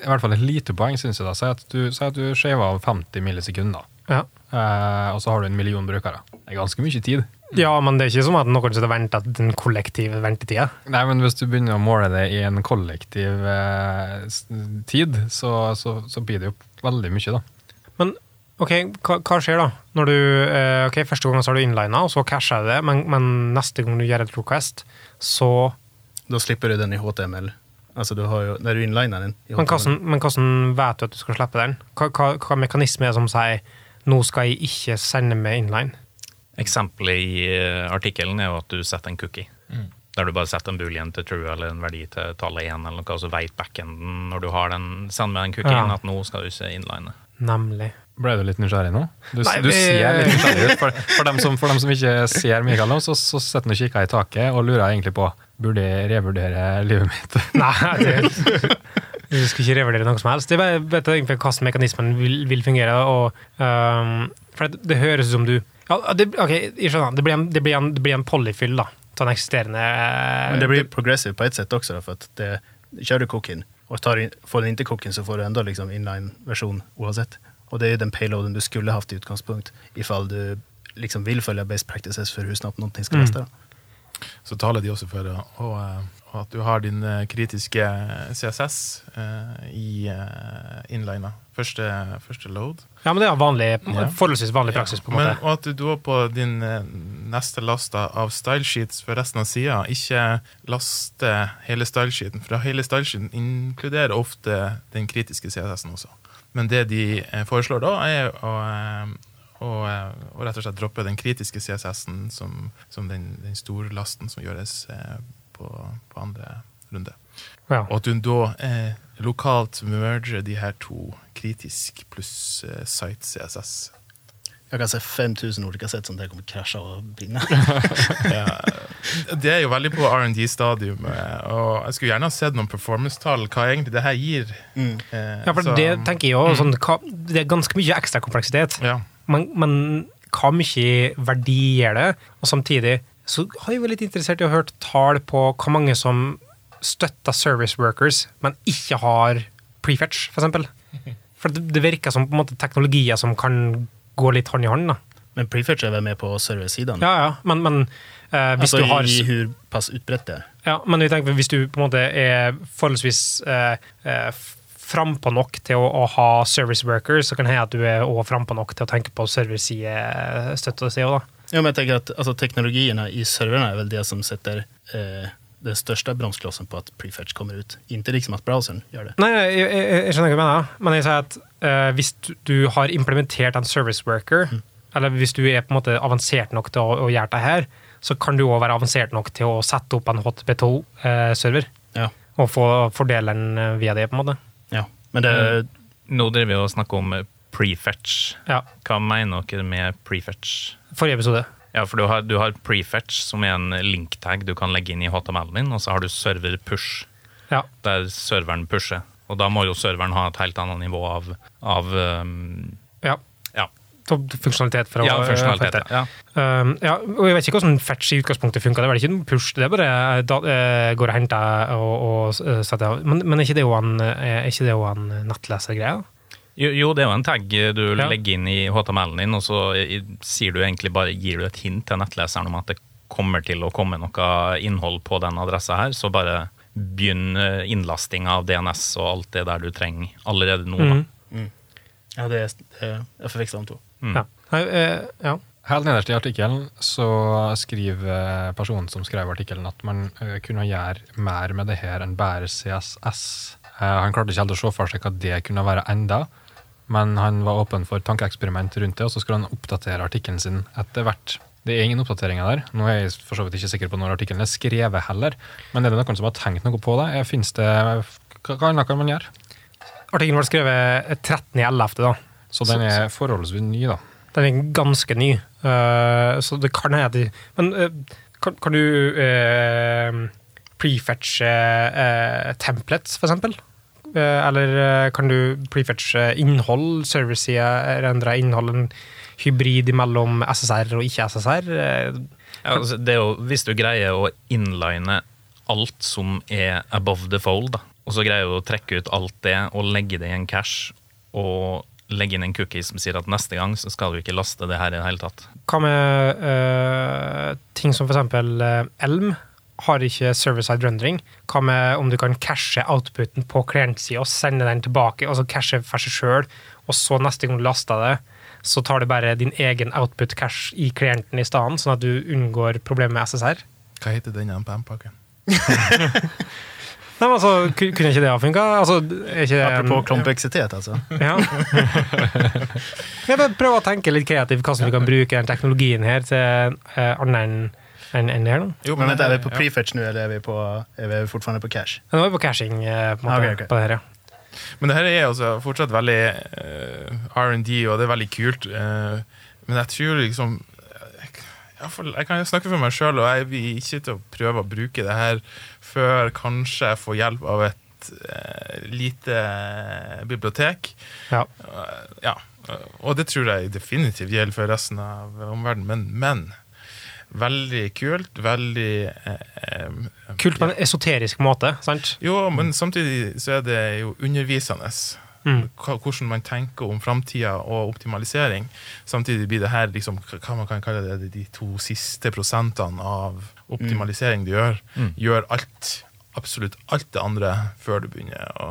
i hvert fall et lite poeng, syns jeg. da. Si at du, si at du shaver av 50 millisekunder, Ja. eh, og så har du en million brukere. Det er ganske mye tid. ja, men det er ikke som at noen sitter og venter den kollektive ventetida. Nei, men hvis du begynner å måle det i en kollektiv eh, tid, så, så, så blir det jo veldig mye, da. Men ok, hva, hva skjer da? Når du, eh, ok, Første gangen så har du inlina, og så casher du det, men, men neste gang du gjør et request, så Da slipper du den i HTML. Altså, du har jo, der du inliner den i Men hvordan, men hvordan vet du at du skal slippe den? Hva, hva, hva mekanisme er det som sier nå skal jeg ikke sende med inline? Eksempelet i eh, artikkelen er jo at du setter en cookie. Der du bare setter en boolean til true eller en verdi til tallet 1, eller noe, så veit backenden når du har den, sender med den cookien, Ja. at nå skal du ikke inline. Nemlig. Ble du litt nysgjerrig nå? Du, Nei, du ser litt nysgjerrig ut. For, for, dem som, for dem som ikke ser Mikael nå, så, så sitter han og kikker i taket og lurer egentlig på burde jeg revurdere livet mitt. Nei, det, *laughs* du skal ikke revurdere noe som helst. Det er bare egentlig hvordan mekanismen vil, vil fungere. Og, um, for det, det høres ut som du ja, det, ok, jeg skjønner. Det blir en, det blir en, det blir en polyfyll, da, Av den eksisterende Men det blir progressive på ett sett også, da, for at det, kjører du cookien og tar in, får du ikke cookien så får du enda liksom inline-versjon oavsett. Og det er ju den payloaden du skulle haft i utgangspunkt ifall du liksom vil følge best practices for hur noe skal ska Mm. Så taler de også for å, eh, at du har din eh, kritiske CSS eh, i uh, inlina. Første, første load. Ja, men det er vanlig, Ja. forholdsvis vanlig praksis. på en Men, måte. og at du da på din eh, neste lasta av stylesheets for resten av sida ikke laster hele stylesheeten, for hele stylesheeten inkluderer ofte den kritiske CSS-en også. Men det de eh, foreslår da, er å, og, eh, rett og slett droppe den kritiske CSS-en som, som den, den store lasten som gjøres eh, på, på andre runde. Ja. Og at hun da eh, lokalt merger de her to, kritisk pluss eh, site CSS. Jeg kan se 5000 ulike sett som det kommer krasje og binde. *laughs* Ja, det er jo veldig på R&D-stadium, og jeg skulle gjerne ha sett noen performance-tall. Hva egentlig det her gir. Mm. Eh, Ja, for så- det tenker jeg også, sånn, hva, det er ganske mye ekstra kompleksitet. ja. Men, men hva mye verdi gir det? Og samtidig så har jeg vært litt interessert i å høre tall på hvor mange som støtter service workers, men ikke har prefetch, for eksempel. For det, det virker som måte teknologier som kan gå litt hånd i hånd. da. Men prefetch er vel med på service-sidene? Ja, ja, men, men eh, hvis altså, du har i hur pass utbredt det. Ja, men vi tenker, hvis du på en måte er forholdsvis eh, eh, frampå nok til å, å ha service workers, så kan det hende at du er frampå nok til å tenke på serverside-støtte. Ja, men jeg tenker at altså, Teknologiene i serverne er vel det som setter eh, den største bromsklossen på at prefetch kommer ut. Ikke liksom at browseren gjør det. Nei, jeg, jeg, jeg skjønner hva du mener, men jeg sier at eh, hvis du, har implementert en service worker, eller hvis du er på en måte avansert nok til å, å gjøre det her, så kan du òg være avansert nok til å sette opp en HTP2-server Ja. og få fordele den eh, via det. på en måte. ja. Men det, Nå driver vi og snakker om eh, prefetch. Ja, Hva mener dere med prefetch? Forrige episode. Ja, for du har, du har prefetch, som er en link-tag du kan legge inn i HTML-en din, og så har du server push, Ja. der serveren pusher. Og da må jo serveren ha et helt annet nivå av, av um, ja. ja, funksjonalitet fra ja, funksjonalitet. Ja. Um, ja, og jeg vet ikke hvordan fetch i utgangspunktet funka. Det er vel ikke noen push, det er bare eh, da, uh, går og henter og, og setter av. Men, men er ikke det jo en, eh, ikke det jo en nettlesergreie? Jo, jo, det er jo en tag du Ja. legger inn i HTML-en din, og så sier du egentlig bare, gir du et hint til nettleseren om at det kommer til å komme noe innhold på den adressa her, så bare begynn eh, innlastinga av DNS og alt det der du trenger allerede nå. da. Mm. ja, det er, jeg förväxlar de to. Mm. Ja. Eh, ja. Helt nederst i artikkelen så skriver personen som skrev artikkelen at man eh, kunne gjøre mer med det her enn bare CSS. Eh, han klarte ikke helt å se for seg hva det kunne være enda, men han var åpen for tankeeksperiment rundt det, og så skulle han oppdatere artikkelen sin etter hvert. Det er ingen oppdateringer der. Nå er jeg for så vidt ikke sikker på når artikkelen er skrevet heller, men er det noen som har tenkt noe på det? Finnes det hva annet kan man gjøre? Artikkelen ble skrevet 13.11., da. Så den er forholdsvis ny, da. Den er ganske ny, uh, så det kan hende de Men uh, kan, kan du uh, prefetche uh, templates, for eksempel? Eh, eller eh, kan du prefetche innhold, servicesida, rendre innhold, en hybrid mellom SSR og ikke SSR? Eh, Ja, altså, det er jo, hvis du greier å inline alt som er above the fold, da, og så greier du å trekke ut alt det og legge det i en cache, og legge inn en cookie som sier at neste gang så skal du ikke laste det her i det hele tatt. Hva med eh, ting som eksempel eh, Elm? Har ikke server-side rendering. Hva med om du kan cashe outputen på klientsida og sende den tilbake, altså cashe for seg sjøl, og så neste gang du laster det, så tar du bare din egen output-cash i klienten i stedet, sånn at du unngår problemet med SSR? Hva heter den MPM-pakken? *laughs* Nei, men altså, Kunne ikke det ha funka? Altså, Apropos kompleksitet, altså. Ja. *laughs* Jeg prøver å tenke litt kreativt hvordan vi kan bruke den teknologien her til annet enn enn- en der, da. Jo, Men vent, er vi på ja. prefetch nå, eller er vi, på, er vi fortfarande på cash? Nå er vi på cashing eh, på, måte, okay, ok, ok. på det her, ja. Men det her er altså fortsatt veldig uh, R&D, og det er veldig kult. Uh, men jeg tror liksom jeg, jeg kan jo snakke for meg sjøl, og jeg vil ikke til å prøve å bruke det her før kanskje jeg får hjelp av et uh, lite bibliotek. Ja. Eh, ja. Og det tror jeg definitivt gjelder for resten av omverdenen, men, men veldig kult. Veldig eh, eh, Kult på en esoterisk måte, sant? jo, men samtidig så er det jo undervisende. Mm. Hvordan man tenker om framtida og optimalisering. Samtidig blir det her liksom, hva man kan kalle det, de to siste prosentene av optimalisering du gjør. Mm. Gjør alt, absolutt alt det andre før du begynner å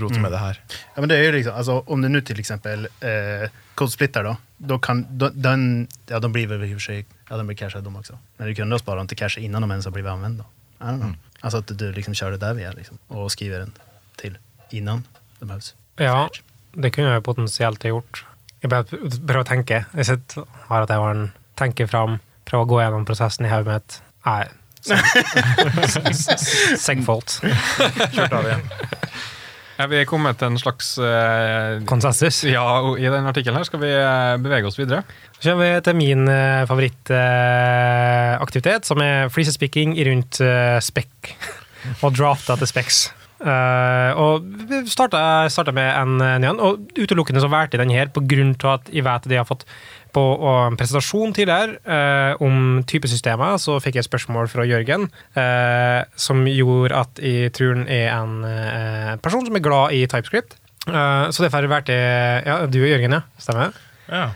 rote med det her. Ja, men det er jo liksom, altså, om du nå til eksempel eh, kodesplitter da, da kan, da, den, ja den blir vel i og for sig, ja de blir cashade de också. Men du kunde ha sparat dem till cache innan de ens har blivit använda. I don't know. Alltså att du liksom kör det där via liksom, och skriver den till innan det behövs. Ja, det kunne jeg potensielt ha gjort. Jeg prøver å tenke. Jeg sitter her at jeg har en tenke fram, prøver å gå gjennom prosessen i hodet mitt. Nei. *laughs* *laughs* Segfault. Kjørt av igjen. Er vi kommet til en slags uh, Konsensus. Ja, i den artikkelen her skal vi uh, bevege oss videre. Så kommer vi til min uh, favorittaktivitet, som er flisespikking rundt spekk. *laughs* og drafta til speks. Eh, og starta, starta med en ny en, og utelukkende så valgte jeg den her av at jeg vet at jeg har fått på en presentasjon tidligere eh, om typesystemer, så fikk jeg et spørsmål fra Jørgen eh, som gjorde at jeg tror han er en eh, person som er glad i TypeScript. Eh, så derfor har jeg Ja, du og Jørgen, ja. Stemmer? Ja.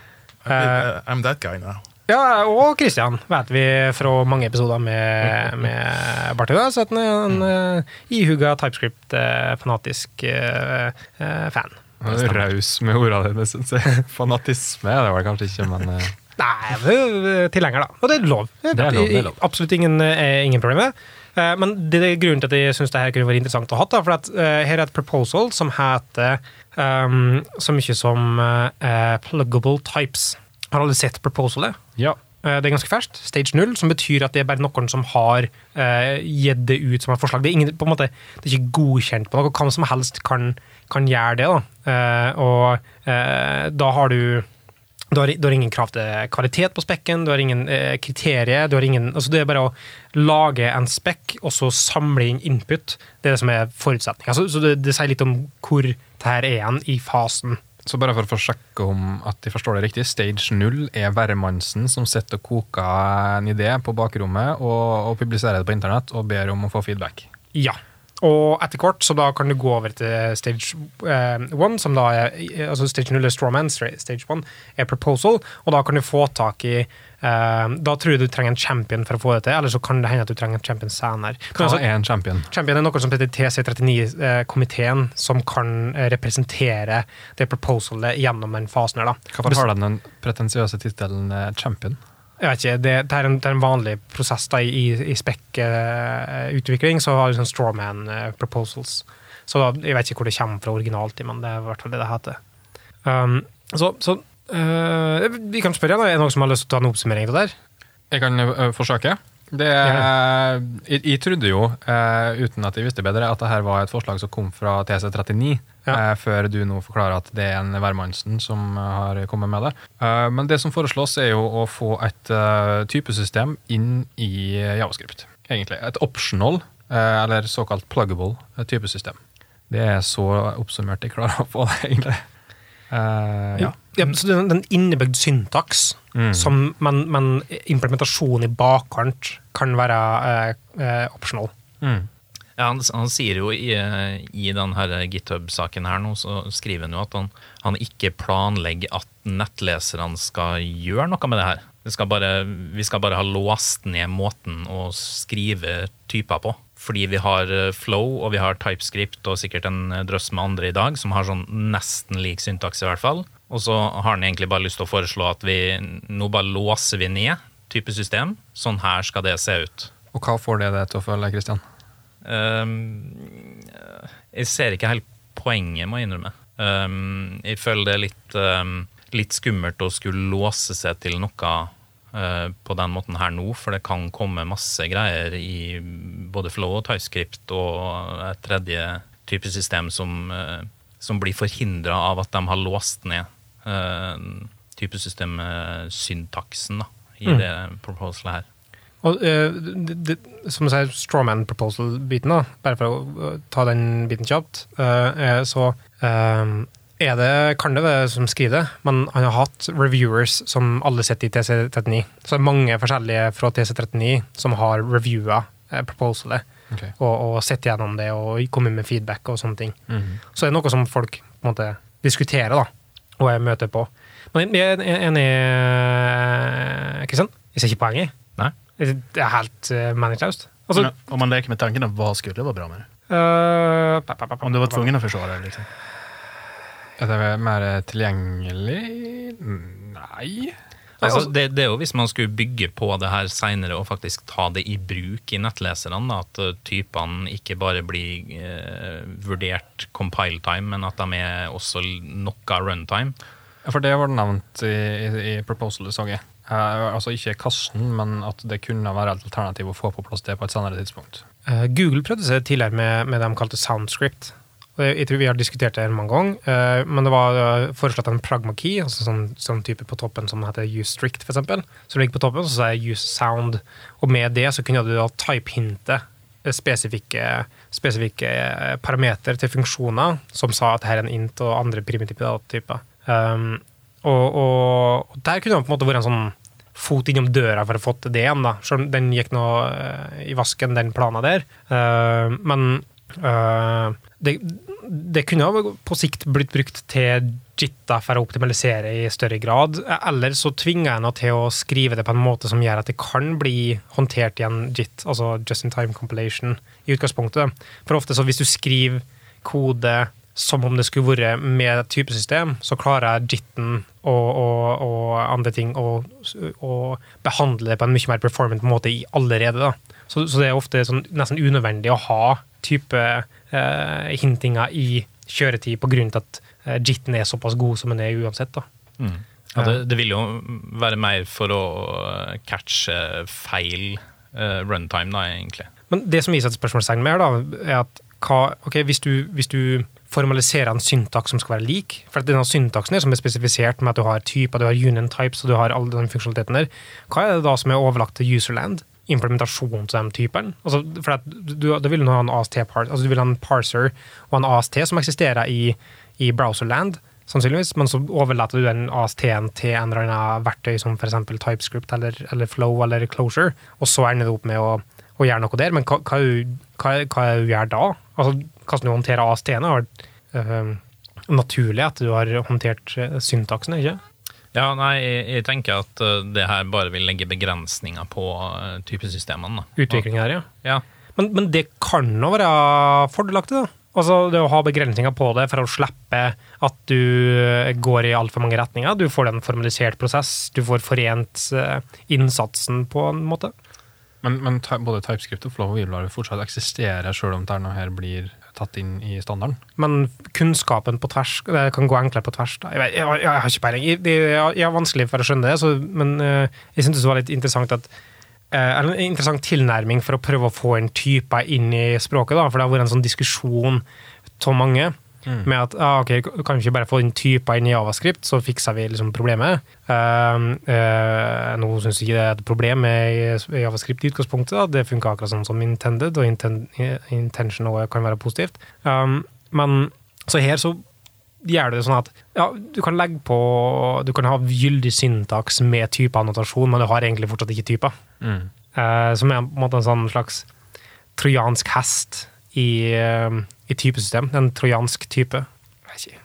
Yeah. I'm, I'm that guy now. Ja, og Kristian, vet vi fra mange episoder med, med Barty. da, Så at han er en uh, ihuga TypeScript-fanatisk eh, eh, fan. Raus med ordene dine, syns jeg. *laughs* Fanatisme er det vel kanskje ikke, men eh, Nei, eh, tilhenger, da. Og det er lov. er lov, det er lov. Absolutt ingen, eh, ingen problem med det. Eh, Men det er grunnen til at jeg syns det her kunne vært interessant å ha. Da, for at, her er et proposal som heter um, så mye som uh, pluggable types. Har alle sett proposalet? ja. Det er ganske ferskt. Stage 0, som betyr at det er bare noen som har uh, gitt det ut som et forslag. Det er, ingen, på en måte, det er ikke godkjent på noe. Hvem som helst kan, kan gjøre det. Da. Eh, og eh, da har du du har, du har ingen krav til kvalitet på spekken, du har ingen eh, kriterier. Du har ingen, altså det er bare å lage en spekk og så samle inn input. Det er det som er forutsetninga. Så, så det, det sier litt om hvor det her er igjen i fasen. Så bare for å sjekke om at de forstår det riktig, stage 0 er hvermannsen som sitter og koker en idé på bakrommet og, og publiserer det på internett og ber om å få feedback. Ja. Og etter hvert så da kan du gå over til stage eh, one, som da er altså stage 0 er strawman, stage one er proposal, og da kan du få tak i eh, Da tror jeg du trenger en champion for å få det til, eller så kan det hende at du trenger en champion senere. Hva altså, er en champion? champion er noe som heter TC39-komiteen, som kan eh, representere det proposalet gjennom den fasen her. da. Hvorfor har den den pretensiøse tittelen eh, champion? Jeg vet ikke, det, det, er en, det er en vanlig prosess da, i, i spec-utvikling. så har du sånn strawman eh, proposals. Så da, Jeg vet ikke hvor det kommer fra originalt, men det er i hvert fall det det heter. Um, så så uh, vi kan spørre, da, er det noen som har lyst til å ta en oppsummering av det der? Jeg kan uh, forsøke. Det, jeg, jeg trodde jo, uten at jeg visste bedre, at det her var et forslag som kom fra TC39, Ja. eh, før du nå forklarer at det er en Værmannsen som eh, har kommet med det. Eh, men det som foreslås, er jo å få et typesystem inn i Javascript. Egentlig. Et optional, eller såkalt pluggable, typesystem. Det er så oppsummert jeg klarer å få det, egentlig. Eh, ja. Ja, så er en innebygd syntaks, Mm. som, men, men implementasjonen i bakkant kan være eh, optional. Mm. Ja, han, han sier jo i, i denne GitHub-saken her nå, så skriver han jo at han, han ikke planlegger at nettleserne skal gjøre noe med det her. Det skal bare, vi skal bare ha låst ned måten å skrive typer på. Fordi vi har eh, Flow og vi har TypeScript og sikkert en drøss med andre i dag som har sånn nesten lik syntaks, i hvert fall. Og så har han egentlig bare lyst til å foreslå at vi nå bare låser vi ned type system. Sånn her skal det se ut. Og hva får det deg til å føle, Kristian? Um, jeg ser ikke helt poenget, må jeg innrømme. Um, jeg føler det er litt, um, litt skummelt å skulle låse seg til noe uh, på den måten her nå, for det kan komme masse greier i både Flow og TypeScript og et tredje type system som, uh, som blir forhindra av at de har låst ned uh, typesystemsyntaksen da, i Mm. det proposalet her. Og eh, det, det, som du sier, strawman proposal-biten, da, bare for å ta den biten kjapt, eh, så eh, er det, kan det være som skriver det, men han har hatt reviewers som alle sitter i TC39. Så det er mange forskjellige fra TC39 som har reviewa proposalet, Okay. og, og sett gjennom det og kommet med feedback og sånne ting. Mhm. Så det er noe som folk på en måte diskuterer, da, og jeg møter på. Men jeg er enig, Kristian. Jeg ser ikke poenget. Nei? Det er helt uh, meningsløst. Altså, Men om man leker med tanken, hva skulle være bra med det? Uh, pa, pa, pa, pa, Om du var tvungen å försvara det? Liksom. Er det mer tilgjengelig? Nei. Altså, det, det er jo hvis man skulle bygge på det her seinere og faktisk ta det i bruk i nettleserne, da, at typene ikke bare blir eh, vurdert compile time, men at de er også noe runtime. Ja, For det var nevnt i, i, i proposalet, så jeg. Eh, altså ikke kassen, men at det kunne være et alternativ å få på plass det på et senere tidspunkt. Eh, Google prøvde seg tidligere med, med det de kalte Soundscript. Jeg tror vi har diskutert det mange ganger, eh, men det var foreslått en pragma key, altså sånn, sånn type på toppen som heter use strict, eksempel. Som ligger på toppen, så sier use sound. Og med det så kunne du da type-hinte eh, spesifikke, spesifikke parametere til funksjoner som sa at her er en int og andre primitive typer. Um, og, og, og der kunne det på en måte vært en sånn fot innom døra for å få til det igjen. da. Om den gikk nå uh, i vasken, den planen der. Uh, men uh, det, det kunne på sikt blitt brukt til JIT-a for å optimalisere i større grad. Eller så tvinger jeg henne til å skrive det på en måte som gjør at det kan bli håndtert i en JIT, altså just in time compilation, i utgangspunktet. For ofte så hvis du skriver kode som om det skulle vært med et typesystem, så klarer jeg jitten og, og, og andre ting å, behandle det på en mye mer performant måte i allerede. Da. Så, så det er ofte sånn, nesten unødvendig å ha type eh, hintinger i kjøretid på grunn til at eh, JIT-en er såpass god som den er uansett. Da. Ja, det, det vil jo være mer for å eh, catche feil eh, runtime, da, egentlig. Men det som vi setter spørsmålstegn med, her, da, er at hva, okay, hvis, du, hvis du formaliserer en syntaks som skal være lik For denne syntaksen er som er spesifisert med at du har typer, du har union types og du har alle den funksjonaliteten der, hva er det da som er overlagt til userland? Implementasjon til den typen? Altså, for du, du vil ha en AST-part, altså du vil ha en parser og en AST som eksisterer i, i browserland, sannsynligvis, men så overlater du den AST-en til en eller annen verktøy som f.eks. TypeScript eller, eller Flow eller Closure, og så ender du opp med å, å gjøre noe der. Men hva, hva, hva, hva gjør da? Altså, hvordan du håndterer AST-ene, har vært øh, naturlig at du har håndtert syntaksene, ikke? Ja, nei, jeg, jeg tenker at eh, det her bare vil legge begrensninger på uh, typesystemene. Utviklingen her, ja. Ja. Men, men det kan jo være fordelaktig, da. Altså det å ha begrensninger på det for å slippe at du eh, går i altfor mange retninger. Du får en formalisert prosess, du får forent eh, innsatsen på en måte. Men, men både TypeScript og Flow vil fortsatt eksistere, selv om det her blir tatt inn i standarden? Men kunnskapen på tvers det kan gå enklere på tvers. Da. Jeg, jeg, jeg, har ikke peiling. Jeg, har vanskelig for å skjønne det, så, men uh, jeg syntes det var litt interessant at eh, en interessant tilnærming for å prøve å få inn typer inn i språket. da, For det har vært en sånn diskusjon av mange med at ah, ok, kan vi ikke bare få den typer inn i Javascript, så fikser vi liksom problemet. Uh, uh, nå syns jeg ikke det er et problem med Javascript i utgangspunktet. da, Det funker akkurat sånn som intended, og inten, intention kan være positivt. Um, men så her så gjør du det sånn at ja, du kan legge på Du kan ha gyldig syntaks med typeannotasjon, men du har egentlig fortsatt ikke typer. Mm. Uh, som er på en måte en sånn slags trojansk hest i, eh, i typesystem. En trojansk type. Jeg.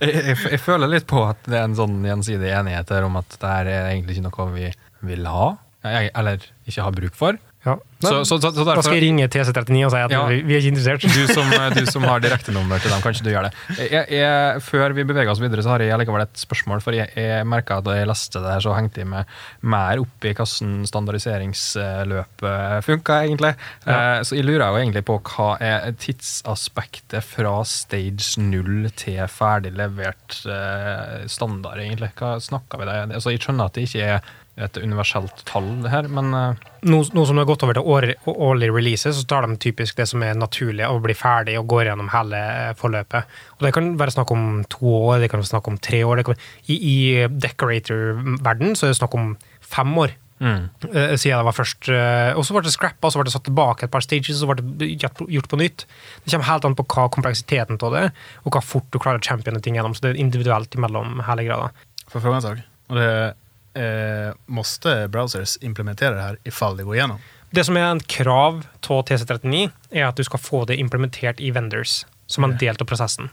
Jeg, jeg, jeg føler litt på at det er en sånn gjensidig enighet her om at det her er egentlig ikke noe vi vil ha, eller ikke har bruk for. Ja. Så, så, så, derfor, da skal jeg ringe TC39 og si at Ja. vi, vi er ikke interessert. du som, du som har direktenummer til dem, kanskje du gjør det. Jeg, jeg, før vi beveger oss videre, så har jeg likevel et spørsmål. For jeg, jeg merka da jeg leste det her, så hengte jeg meg mer opp i hvordan standardiseringsløpet funka, egentlig. Ja. Eh, Så jeg lurer jo egentlig på hva er tidsaspektet fra stage null til ferdig levert eh, standard, egentlig? Hva snakker vi om? Altså, jeg skjønner at det ikke er et universelt tall, det her, men eh, Nå, nå som det har gått over til årlig, årlig release, så tar de typisk det som er naturlig, å bli ferdig og går gjennom hele forløpet. Og Det kan være snakk om to år, det kan være snakk om tre år. Det kan, I i decorator-verden så er det snakk om fem år. mm. eh, siden det var først eh, Og så ble det scrappa, så ble det satt tilbake et par stages, så ble det gjort- på nytt. Det kommer helt an på hva kompleksiteten av det, og hva fort du klarer å champione ting gjennom. Så det er individuelt imellom hele greia. For å en sak? og det, eh, måste browsers implementera det här ifall det går igenom? Det som er en krav av TC39, er at du skal få det implementert i vendors, som en del av prosessen.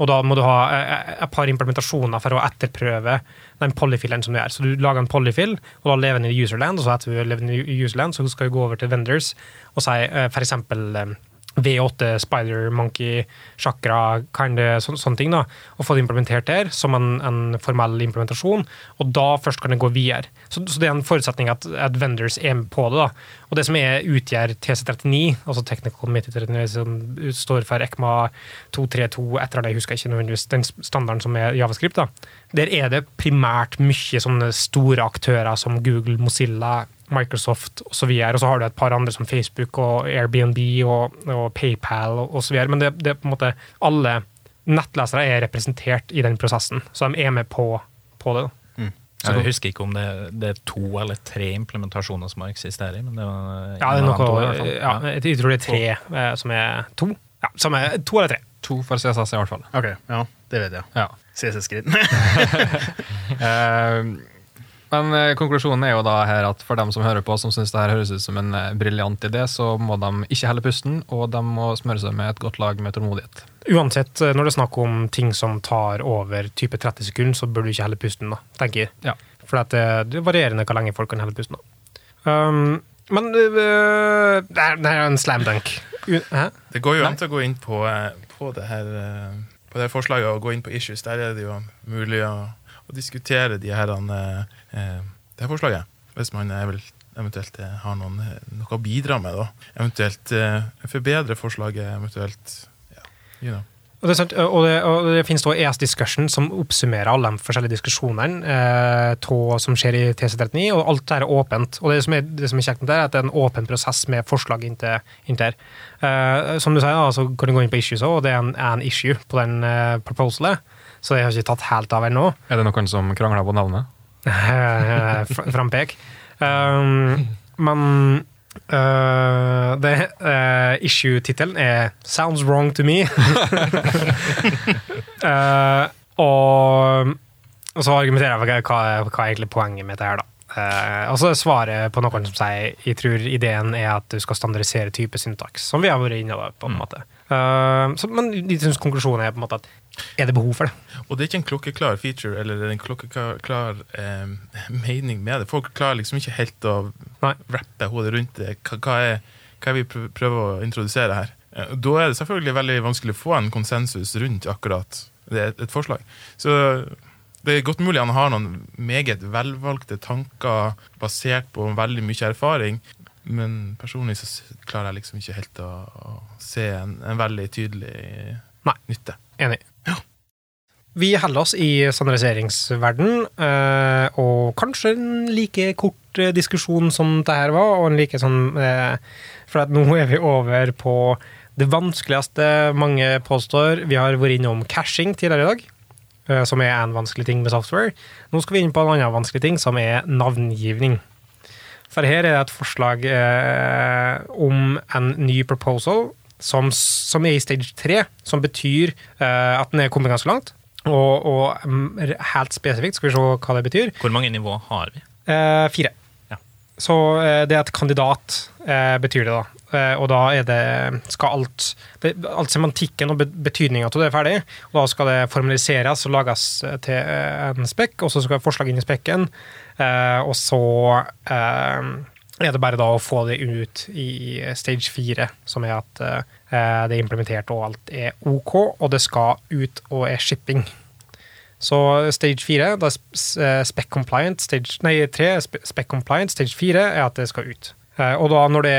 Og da må du ha eh, et par implementasjoner for å etterprøve den polyfilen som du gjør. Så du lager en polyfill, og da lever den i userland, og så etter du lever den i userland, så skal du gå over til vendors og si f.eks. eh, V8, Spider, Monkey, Chakra, så, sånne ting. da, Og få det implementert der som en, en formell implementasjon. Og da først kan det gå videre. Så, så det er en forutsetning at, at vendors er med på det. da. Og det som er, utgjør TC39, altså Technical Committee 39, som står for ECMA 232, etter det jeg husker ikke nødvendigvis den standarden som er Javascript, da. der er det primært mye sånne store aktører som Google, Mozilla, Microsoft osv. Og, og så har du et par andre som Facebook og Airbnb og, og PayPal osv. Men det, det er på en måte alle nettlesere er representert i den prosessen, så de er med på, på det. Mm. Jeg husker ikke om det, det er to eller tre implementasjoner som eksisterer. Men det var Ja, det er en to, i noe, hvert fall. ja, jeg tror det er tre to. som er to. Ja, som er to eller tre. to for CSS i hvert fall. Ok, ja, det vet jeg. Ja. CSS-grid. *laughs* Eh, Men eh, konklusjonen er jo da her at for dem som hører på, som syns det her høres ut som en eh, briljant idé, så må de ikke helle pusten, og de må smøre seg med et godt lag med tålmodighet. Uansett, eh, når det er snakk om ting som tar over type 30 sekunder, så bør du ikke helle pusten, da, tenker jeg. Ja. For at det, det er varierende hvor lenge folk kan helle pusten. da. Um, men øh, det, er, det er en slam dunk. U hæ? Det går jo an til å gå inn på, eh, på, det her, eh, på det her forslaget og gå inn på issues. Der er det jo mulig å, å diskutere de her, eh, eh, det her forslaget. Hvis man er eventuelt eh, har noen, eh, noe å bidra med. Da. Eventuelt eh, forbedre forslaget. Eventuelt ja, you know. Og det, er sant, og det, og det finnes da ES Discussion som oppsummerer alle de forskjellige diskusjonene eh, to, som skjer i TC39, og alt dette er åpent. Og det som er, det som er kjekt med det, er at det er en åpen prosess med forslag inntil inntil her. Eh, som du sier, da, så kan du gå inn på issues også, og det er en, er en issue på den eh, proposalet, så det har ikke tatt helt av ennå. Er det noen som krangler på navnet? Eh, fr- frampek. Um, men uh, uh, issue-tittelen er 'Sounds wrong to me'. Uh, *laughs* og, og så argumenterer jeg for hva, hva, er egentlig poenget med det her, da. Uh, og så svaret på noen som sier jeg tror ideen er at du skal standardisere type syntaks, som vi har vært inne på. på en måte. Uh, så, men de syns konklusjonen er på en måte at er det behov for det? Og det er ikke en klokkeklar feature eller en klokkeklar eh, mening med det. Folk klarer liksom ikke helt å rappe hodet rundt det. Hva, hva, er, hva er vi prøver å introdusere her? Eh, Da er det selvfølgelig veldig vanskelig å få en konsensus rundt akkurat det, et forslag. Så det er godt mulig han har noen meget velvalgte tanker basert på veldig mye erfaring, men personlig så klarer jeg liksom ikke helt å, å se en, en veldig tydelig Nei. nytte. Enig. Vi holder oss i standardiseringsverden, eh, og kanskje en like kort eh, diskusjon som det her var, og en like sånn eh, For nå er vi over på det vanskeligste mange påstår. Vi har vært innom cashing tidligere i dag, som er en vanskelig ting med software. Nå skal vi inn på en annen vanskelig ting, som er navngivning. For her er det et forslag om en ny proposal som, som er i stage 3, som betyr uh, at den er kommet ganske langt. Og, og mm, helt spesifikt skal vi se hva det betyr. Hvor mange nivå har vi? Eh, fire. Ja. Så eh, det er et kandidat, eh, betyr det da. Eh, og da er det skal alt det, Alt semantikken og be- betydninga av det er ferdig. Og da skal det formaliseres og lages eh, til eh, en spekk, og så skal forslaget inn i spekken. Eh, og så er det bare da å få det ut i stage fire, som er at det er implementert og alt er OK, og det skal ut og er shipping. Så stage 4, da er eh, spec compliant, stage, nei 3 spe- spec compliant, stage 4 er at det skal ut. Eh, Og da når det,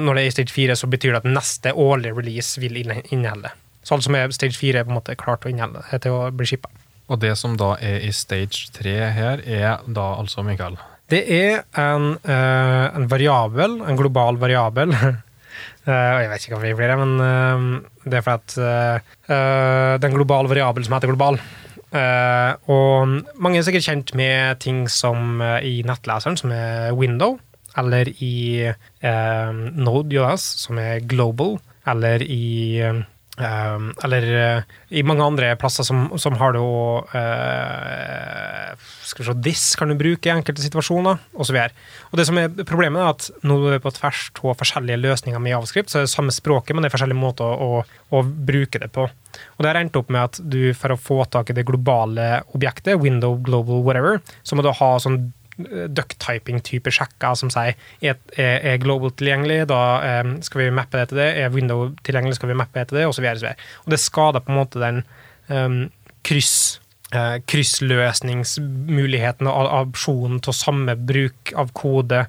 når det er i stage 4, så betyr det at neste årlige release vil inne- inneholde. Så alt som er stage 4 er på en måte klart å inneholde eh, til å bli shippa. Og det som da er i stage 3 her, er da altså, Mikael Det er en, eh, en variabel, en global variabel. *laughs* Eh, jeg vet ikke hva vi blir, men eh, det er fordi at eh, eh, det er en global variabel som heter global. Og mange er sikkert kjent med ting som i nettleseren, som er window, eller i Node Node.js, som er global, eller i eh, eller uh, i mange andre plasser som, som har det å uh, Skal vi se, this kan du bruke i enkelte situasjoner, osv. Og det som er problemet, er at nå er vi på tvers av forskjellige løsninger med javascript, så er det samme språket, men det er forskjellige måter å, å bruke det på. Og det har endt opp med at du, for å få tak i det globale objektet, window, global, whatever, så må du ha sånn duck-typing-type sjekker som sier er, er, global tilgjengelig, da eh, skal vi mappe det til det, er window tilgjengelig, skal vi mappe det til det, osv. Og, og det skader på en måte den um, kryss, eh, kryssløsningsmuligheten og opsjonen til samme bruk av kode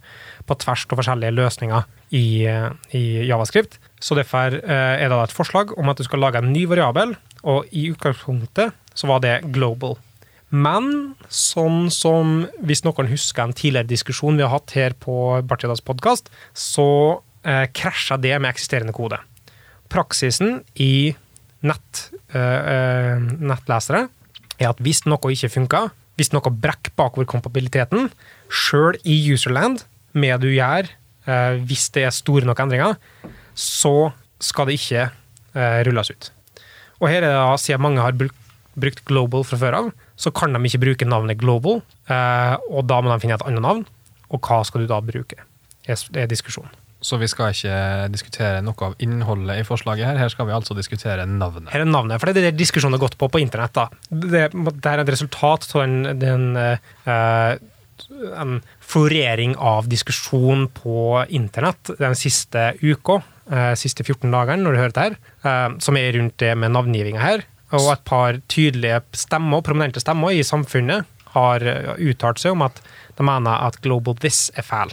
på tvers av forskjellige løsninger i, eh, i Javascript. Så derfor er det et forslag om at du skal lage en ny variabel, og i utgangspunktet så var det global. Men sånn som hvis noen husker en tidligere diskusjon vi har hatt her på Bartidas podkast, så eh, krasja det med eksisterende kode. Praksisen i nett, eh, eh, nettlesere er at hvis noe ikke funker, hvis noe brekker bakover kompabiliteten, sjøl i userland, med du gjør, eh, hvis det er store nok endringer, så skal det ikke eh, rulles ut. Og her er det da, siden mange har brukt Global fra før av, så kan de ikke bruke navnet Global, eh, og da må de finne et annet navn. Og hva skal du da bruke? Det er- diskusjonen. Så vi skal ikke diskutere noe av innholdet i forslaget her. Her skal vi altså diskutere navnet. Her er navnet, for det er det diskusjonen har gått på på internett. da. Det, det er et resultat av en, den, uh, en florering av diskusjon på internett den siste uka, uh, siste 14 dagene, når du hører det her, uh, som er rundt det med navngivinga her. Og et par tydelige stemmer, prominente stemmer i samfunnet har eh, uttalt seg om at de mener at Global This er feil.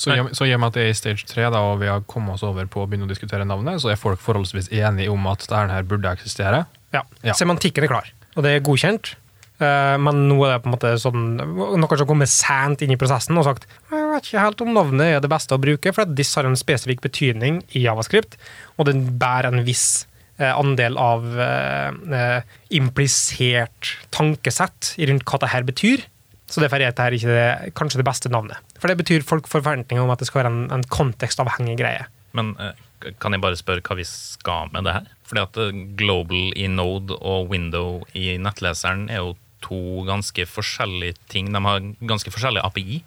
Så, i- og med at det er i stage 3, da, og vi har kommet oss over på å begynne å diskutere navnet, så er folk forholdsvis enige om at dette her burde eksistere. Ja. Ja. Semantikken er klar, og det er godkjent. Eh, Men nå er det på en måte sånn noen som har kommet sent inn i prosessen og sagt jeg vet ikke helt om navnet er det beste å bruke, for at this har en spesifikk betydning i Javascript, og den bærer en viss andel av eh, eh, implisert tankesett rundt hva det her betyr. Så derfor er dette ikke det, kanskje det beste navnet. For det betyr folk får forventninger om at det skal være en, en kontekstavhengig greie. Men eh, kan jeg bare spørre hva vi skal med det her? Fordi at eh, Global i Node og Window i nettleseren er jo to ganske forskjellige ting. De har ganske forskjellig API,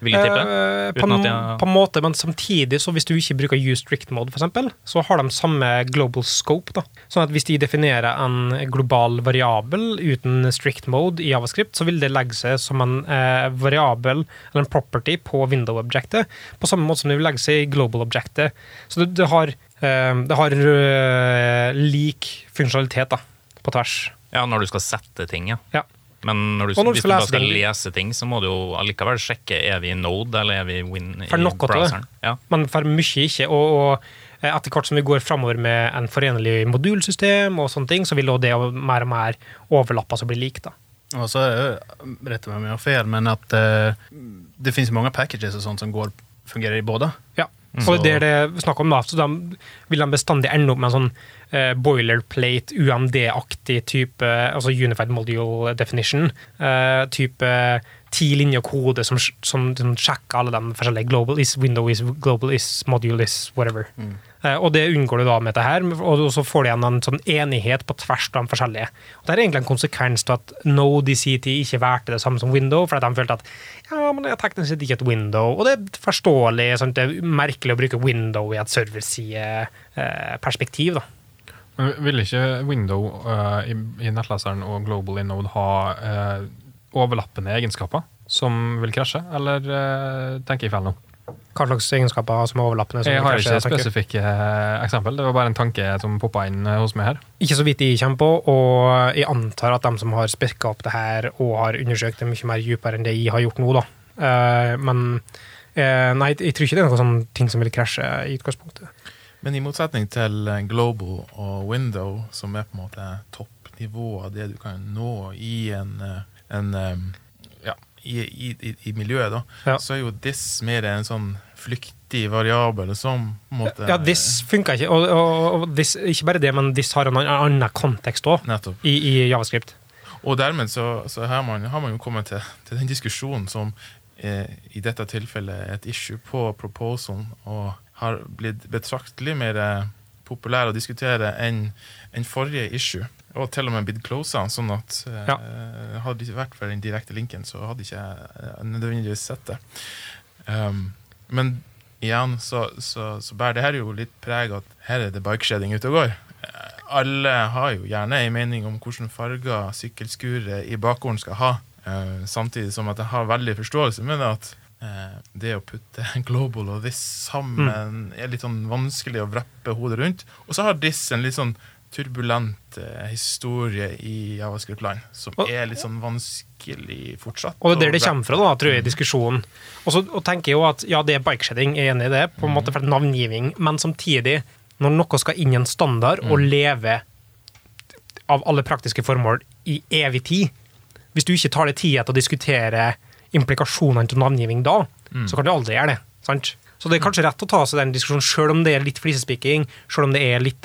vil jeg tippe. Eh, på, jeg- på en måte, men samtidig, så hvis du ikke bruker use strict mode, eksempel, så har de samme global scope. Da. Sånn at hvis de definerer en global variabel uten strict mode i Javascript, så vil det legge seg som en eh, variabel eller en property på window-objektet, på samme måte som det vil legge seg i global-objektet. Så det, det har, eh, det har lik funksjonalitet da, på tvers. Ja, når du skal sette ting, ja. Ja. Men når du, når du hvis du bare skal ting. lese ting, så må du jo allikevel sjekke er vi i Node eller er vi i Win i noe browseren. Ja. Men for mye ikke. Og, og eh, etter hvert som vi går framover med en forenlig modulsystem, og sånne ting, så vil det mer og mer overlappes og bli likt. da. Og så rätta mig om jag har fel, men at uh, det finnes mange många packages og sånt som går, fungerer i båda. Ja. Så- Og det er det vi snakker om da, så da vil de bestandig ende opp med en sånn eh, boilerplate, UMD-aktig type, altså Unified Module Definition, eh, type ti linjer kode som, som, som sjekker alle de forskjellige global is, window is, global is, module is, whatever. Eh, og det unngår du da med dette her, og så får du igjen en sånn enighet på tvers av de forskjellige. Og det er egentlig en konsekvens til at NoDCT ikke valgte det samme som window, fordi de følte at ja, men det er teknisk sett ikke et window, og det er forståelig, sant? det er merkelig å bruke window i et serversideperspektiv. da. Vil ikke Window uh, i, i nettleseren og Global Innode ha uh, overlappende egenskaper som vil krasje, eller uh, tenker jeg feil nå? Hva slags egenskaper som er overlappende? som Jeg har krasjer, ikke spesifikke eksempel, det var bare en tanke som poppa inn hos meg her. Ikke så vidt jeg kommer på, og jeg antar at de som har spekka opp det her og har undersøkt det mye mer dypere enn det jeg har gjort nå, da. Men nei, jeg tror ikke det er noen sånn ting som vil krasje i utgangspunktet. Men i motsetning til eh, Global og Window, som er på en måte toppnivået av det du kan nå i en, eh, en eh, ja, i, i, i, miljøet, da, Ja. så er jo this mer en sånn flyktig variabel som måte Ja, this funka ikke, og, og, og this, ikke bare det, men this har en annen kontekst òg, i, i javascript. Og dermed så, så har, man, har man jo kommet til, til den diskusjonen som eh, i dette tilfellet er et issue på proposalen, og har blitt betraktelig mer eh, populær å diskutere enn en forrige issue. Og til og med blitt closa, sånn at ja. uh, hadde det ikke vært for den direkte linken, så hadde ikke jeg eh, nødvendigvis sett det. Um, men igjen så, så, så bærer det her jo litt preg at her er det bikeshedding ute og går. Eh, Alle har jo gjerne en mening om hvilke farger sykkelskuret i bakgården skal ha. Uh, samtidig som at jeg har veldig forståelse med det at eh, det å putte *laughs* global og this sammen er litt sånn vanskelig å vreppe hodet rundt. Og så har this en litt sånn turbulent eh, historie i javascript-land, som Og- er litt sånn vanskelig fortsatt. Og det er der det kommer fra, da, tror jeg, i diskusjonen. Og så og tenker jeg jo at ja, det er bikeshedding, jeg er enig i det, på en måte for navngiving, men samtidig, når noe skal inn i en standard og leve av alle praktiske formål i evig tid, hvis du ikke tar deg tid til å diskutere implikasjonene til navngivning da, så kan du aldri gjøre det. sant? Så det er kanskje rett å ta seg den diskusjonen, selv om det er litt flisespikking, selv om det er litt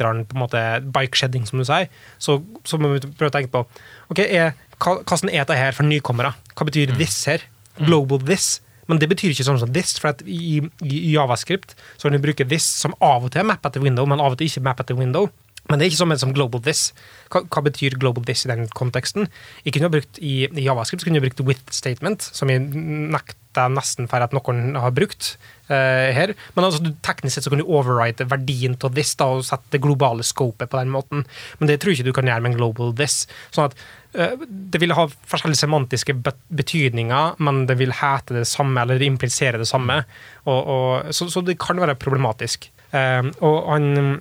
bikeshedding, som du sier, så, så må vi prøve å tenke på ok, er, hva, hvordan er dette her for nykommere? Hva betyr this her? Global this? Men det betyr ikke sånn som this, for at i, i javascript så kan du bruke this som av og til map etter window, men av og til ikke map etter window. Men det er ikke sånn som global this. Hva, hva betyr global this i den konteksten? Jeg kunne brukt I, i javascript kunne jeg brukt with statement, som jeg nekter nesten for at noen har brukt uh, her. Men altså, teknisk sett så kan du overwrite verdien av this da, og sette det globale scopet på den måten. Men det tror jeg ikke du kan gjøre med en global this. Sånn at eh, det vil ha forskjellige semantiske betydninger, men det vil hete det samme, eller implisere det samme. Og, og, så, så det kan være problematisk. Uh, og han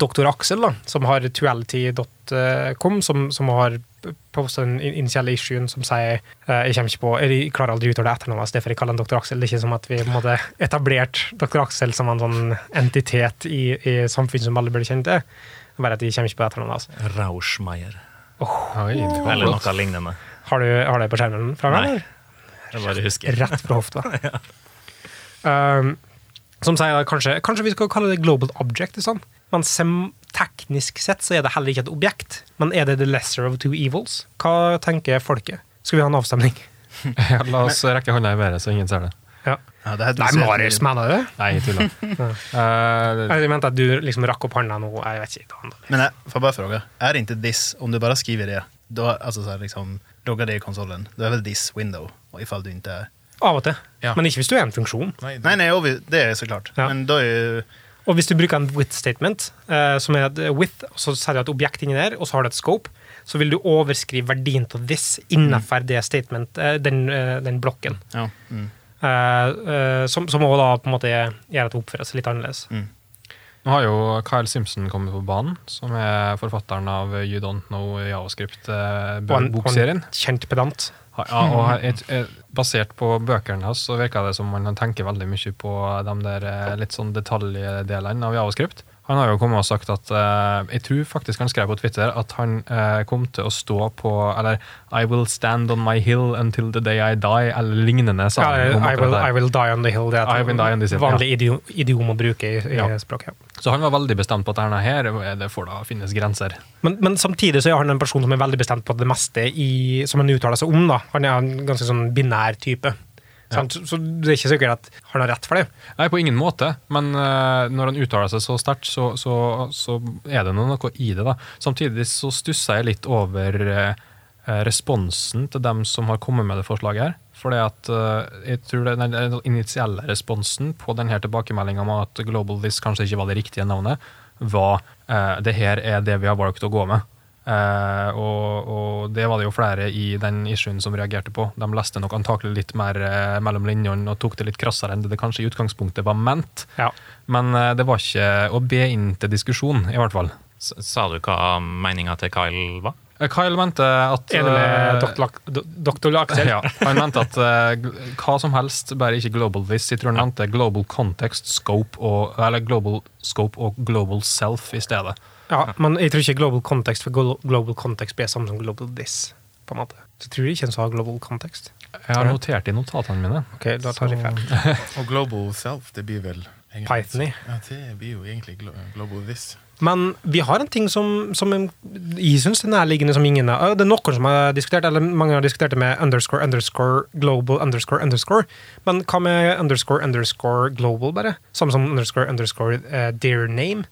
doktor Aksel, da, som har tuality.com, som, som har posta den initiale issuen som sier eh, Jeg kommer ikke på, jeg klarer aldri å uttale etternavnet hans, derfor jeg kaller han doktor Aksel. Det er ikke som at vi måtte etablert doktor Aksel som en sånn entitet i, i samfunnet som alle burde kjenne til. Bare at jeg kommer ikke på etternavnet hans. Rauschmeier. Oh. Eller noe lignende. Har du har det på skjermen fra meg? Nei. Det Jeg bare husker. Rett fra hofta. *laughs* um, som sier da, kanskje, kanskje vi skal kalle det global object. Sånn. Men sem, teknisk sett så er det heller ikke et objekt. Men er det the lesser of two evils? Hva tenker folket? Skal vi ha en avstemning? *laughs* Ja, la oss rekke hånda i været, så ingen ser det. Ja. Ja, det Nei, Marius, mener du? Nei, jeg tuller. *laughs* uh, Jeg mente at du liksom rakk opp hånda nå. Jeg vet ikke. Men jeg får bare spørre. Er är det ikke this, om du bare skriver det, Da, altså, så här, liksom, loggar det i konsolen, Da er vel this window, og ifall du ikke er Av og til. Ja. Men ikke hvis du er en funksjon. Nei, det, nei, nei det er så klart. Ja. Men da er ju... Og hvis du bruker en with statement, eh, som er et with, og så setter du et objekt inni der, og så har du et scope, så vil du overskrive verdien av this innenfor det statement, eh, den, eh, den blokken. Ja. Mm. Eh, eh, som, som også da på en måte gjør at det oppfører seg litt annerledes. Nå har jo Kyle Simpson kommet på banen, som er forfatteren av You Don't Know Og en, og Javascript-bokserien. en kjent pedant. Ja, og et, et, basert på bøkene hans så virker det som man tenker veldig mye på de der eh, litt sånn detaljdelene av Javascript. Han har jo kommet og sagt at uh, Jeg tror faktisk han skrev på Twitter at han uh, kom til å stå på Eller I will stand on my hill until the day I die, eller lignende. Ja, han I, will. I will die on the hill. Det er et hill, vanlig idiom, idiom å bruke i, i Ja. språket. Så han var veldig bestemt på at dette her, eh, det får da finnes grenser. Men, men samtidig så er han en person som er veldig bestemt på det meste i, som han uttaler seg om. da. Han er en ganske sånn binær type. Sant? Så, det er ikke sikkert at han har rett for det. Nei, på ingen måte, men uh, når han uttaler seg så sterkt, så, så, så er det noe i det. da. Samtidig så stusser jeg litt over uh, responsen til dem som har kommet med det forslaget her. Fordi at uh, jeg tror det, den, initielle responsen på denne tilbakemeldinga om at Global This kanskje ikke var det riktige navnet, var det her er det vi har valgt å gå med. Eh, og, og det var det jo flere i den issuen som reagerte på. De leste nok antakelig litt mer eh, mellom linjene og tok det litt krassere enn det det kanskje i utgangspunktet var ment. Ja. Men eh, det var ikke å be inn til diskusjon, i hvert fall. S- Sa du hva meninga til Kyle var? Eh, Kyle mente at med eh, doktor, Aksel? ja, han mente at eh, hva som helst, bare ikke global this. Jeg tror han mente global context, scope og, eller global scope og global self i stedet. Ja, men jeg tror ikke global context for global context blir samme som global this. på en måte. Så jeg tror ikke en sa global context. Jeg har notert i notatene mine. Ok, da tar jeg feil. *laughs* Og Global Self, det blir vel egentlig- Python i. Ja, det blir jo egentlig Global This. Men vi har en ting som, som jeg syns er nærliggende som ingen er. Det er noen som har diskutert, eller mange har diskutert det med underscore, underscore, global, underscore, underscore. Men hva med underscore, underscore, global, bare? Samme som underscore, underscore, uh, dear name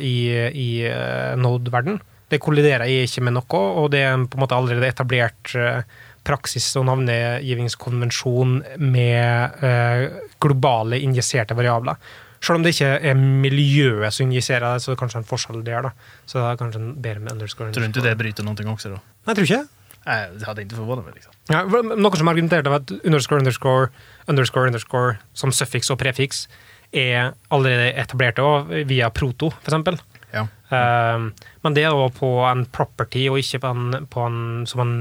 i, i eh, Node-verden. Det kolliderer jeg ikke med noe, og det er på en måte allerede etablert eh, praksis og navnegivningskonvensjon med eh, globale injiserte variabler. Selv om det ikke er miljøet som injiserer det, så er det kanskje en forskjell der. da. Så det er kanskje en bedre med underscore. Tror du ikke det bryter noe også, da? Nei, jeg tror ikke. Nej, det hadde ikke forvånet mig. Liksom. Ja, noen som argumenterte med at underscore, underscore, underscore, underscore som suffiks og prefiks er allerede etablerte også, via proto, for eksempel. Ja. Uh, men det er jo på en property, og ikke på en, på en, som en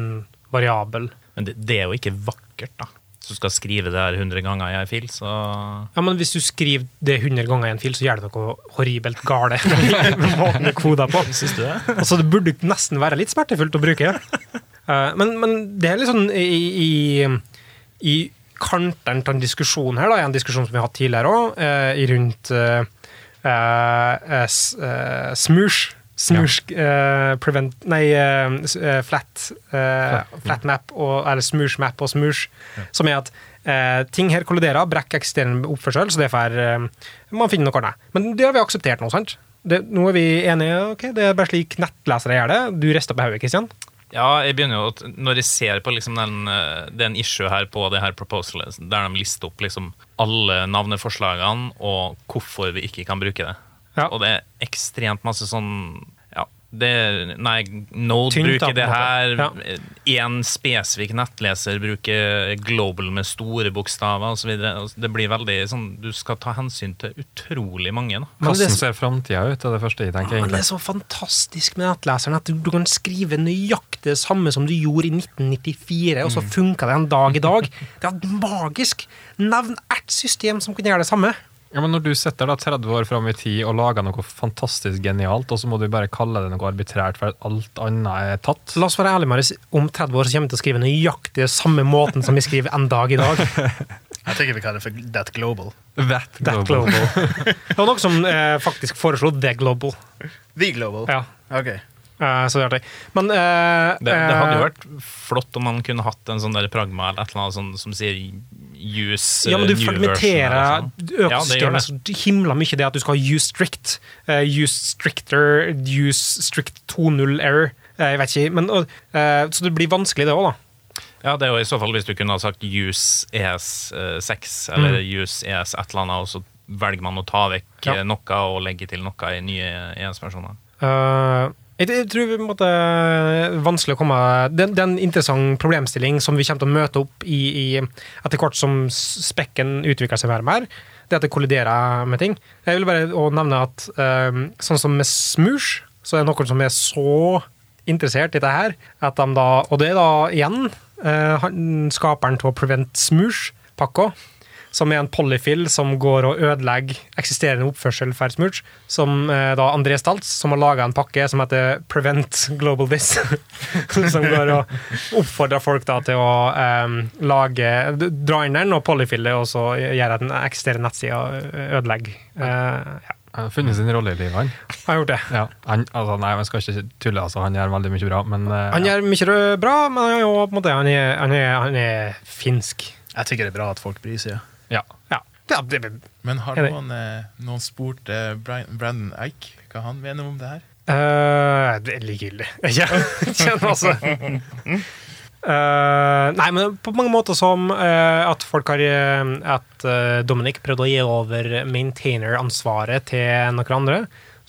variabel. Men det, det er jo ikke vakkert, da. Så du skal skrive det her 100 ganger i en fil, så Ja, men hvis du skriver det 100 ganger i en fil, så gjør det noe horribelt gale *laughs* med koder er på. Syns du det? Altså, det burde nesten være litt smertefullt å bruke. Uh, men, men det er litt sånn i, i, i kantene til en diskusjon her, da, en diskusjon som vi har hatt tidligere òg, rundt uh, smoosh. Smoosh ja. prevent Nei, eh, eh, flat, eh, flat map, og, eller smoosh map og smoosh, som er at eh, ting her kolliderer, brekker eksisterende oppførsel, så det får eh, man finner noe annet. Men det har vi akseptert nå, sant? Det, nå er vi enige, ok, det er bare slik nettlesere gjør det. Du rister på hodet, Kristian. Ja, jeg begynner jo, at Når jeg ser på liksom den, eh, det er en issue her på det her proposalet, der de lister opp liksom alle navneforslagene og hvorfor vi ikke kan bruke det. Ja. Og det er ekstremt masse sånn det, Nei, Node Tynt, da, bruker det her. en ja. Spesifikk nettleser bruker global med store bokstaver osv. Det blir veldig sånn Du skal ta hensyn til utrolig mange. da. Men det- Hvordan ser framtida ut, er det første jeg tenker. Ja, egentlig. det er så fantastisk med nettleseren at du, du kan skrive nøyaktig det samme som du gjorde i 1994, og så funka det en dag i dag. Det er magisk! Nevn ett system som kan gjøre det samme. Ja, men Når du setter da 30 år fram i tid og lager noe fantastisk genialt, og så må du bare kalle det noe arbitrært for at alt annet er tatt La oss være ærlige, Marius. Om 30 år så kommer vi til å skrive nøyaktig samme måten som vi skriver en dag i dag. *laughs* Jeg tenker vi kaller det for That Global. That That global. *laughs* Det var noe som eh, faktisk foreslo The Global. The Global? Ja, Ok. eh, så det er artig. Men eh, Det, det hadde jo eh, vært flott om man kunne hatt en sånn der pragma eller et eller annet sånt som sier use Ja, men du uh, new fragmenterer. Ja, økosystemet så himla mye det at du skal ha use strict, uh, use stricter, use strict 2.0 error. Uh, jeg vet ikke, men eh, Så det blir vanskelig, det òg, da. Ja, det er jo i så fall hvis du kunne ha sagt use ES6 eller use ES et eller annet, og så velger man å ta vekk Ja. eh, noe og legge til noe i nye ES-versjoner. Eh, jeg, tror det er vanskelig å komme det, er en interessant problemstilling som vi kommer til å møte opp i, i etter hvert som spekken utvikler seg mer og mer. Det at det kolliderer med ting. Jeg vil bare nevne at eh, sånn som med Smoosh, så er det noen som er så interessert i dette her, at de da Og det er da igjen eh, han, skaperen til Prevent Smoosh-pakka. Som er en polyfill som går og ødelegger eksisterende oppførsel for Smooch. Som eh, da André Staltz, som har laga en pakke som heter Prevent Global This. *laughs* som går og oppfordrer folk da til å eh, lage dra inn den og polyfille, og så gjøre at den eksisterende nettsida ødelegger. Eh, ja. Han har funnet sin rolle i livet, han. Han har gjort det. Ja, han altså, nei, man skal ikke tulle, altså, han gjør veldig mye bra, men uh, Han gjør mye bra, men han er jo på en måte Han er, han er, han er finsk. Jeg tycker det er bra at folk bryr seg. ja. Ja. ja det, Men har noen, eh, noen spurt eh, Brian, Brandon Eich hva han mener om det her? Uh, det er likegyldig. *laughs* Ikke Kjenner altså. Uh, *laughs* nei, men på mange måter som uh, at folk har uh, At Dominic prøvde å gi over maintainer-ansvaret til noen andre,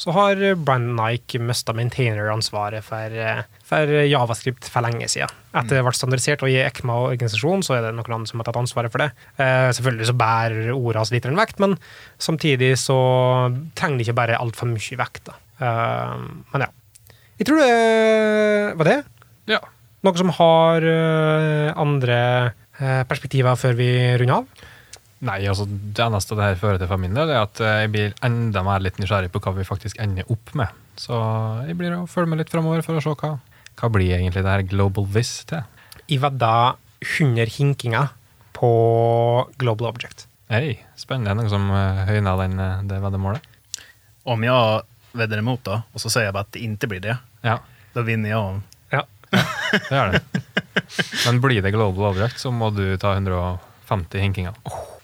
så har Brandon Nike mista maintainer-ansvaret for, eh, for Javascript for lenge siden. Etter det ble standardisert og i ECMA-organisasjonen, så er det noen andre som har tatt ansvaret for det. Eh, selvfølgelig så bærer ordene litt en vekt, men samtidig så trenger det ikke bare altfor mye vekt. Eh, men ja. Jeg tror det var det. ja. Noen som har øh, andre øh, perspektiver før vi runder av? Nei, altså det eneste det her fører til for min del, er at eh, jeg blir enda mer litt nysgjerrig på hva vi faktisk ender opp med. Så jeg blir å følge med litt framover for å se hva, hva blir egentlig det her Global Viz til. Jeg vedda 100 hinkinger på Global Object. Hei, spennende. Noe som eh, høyner den, eh, det veddemålet. Om jeg vedder imot, da, og så sier jeg bare at det ikke blir det, Ja, da vinner jeg. om- Ja. det gjør det. Men blir det Global Object, så må du ta 150 hinkinger.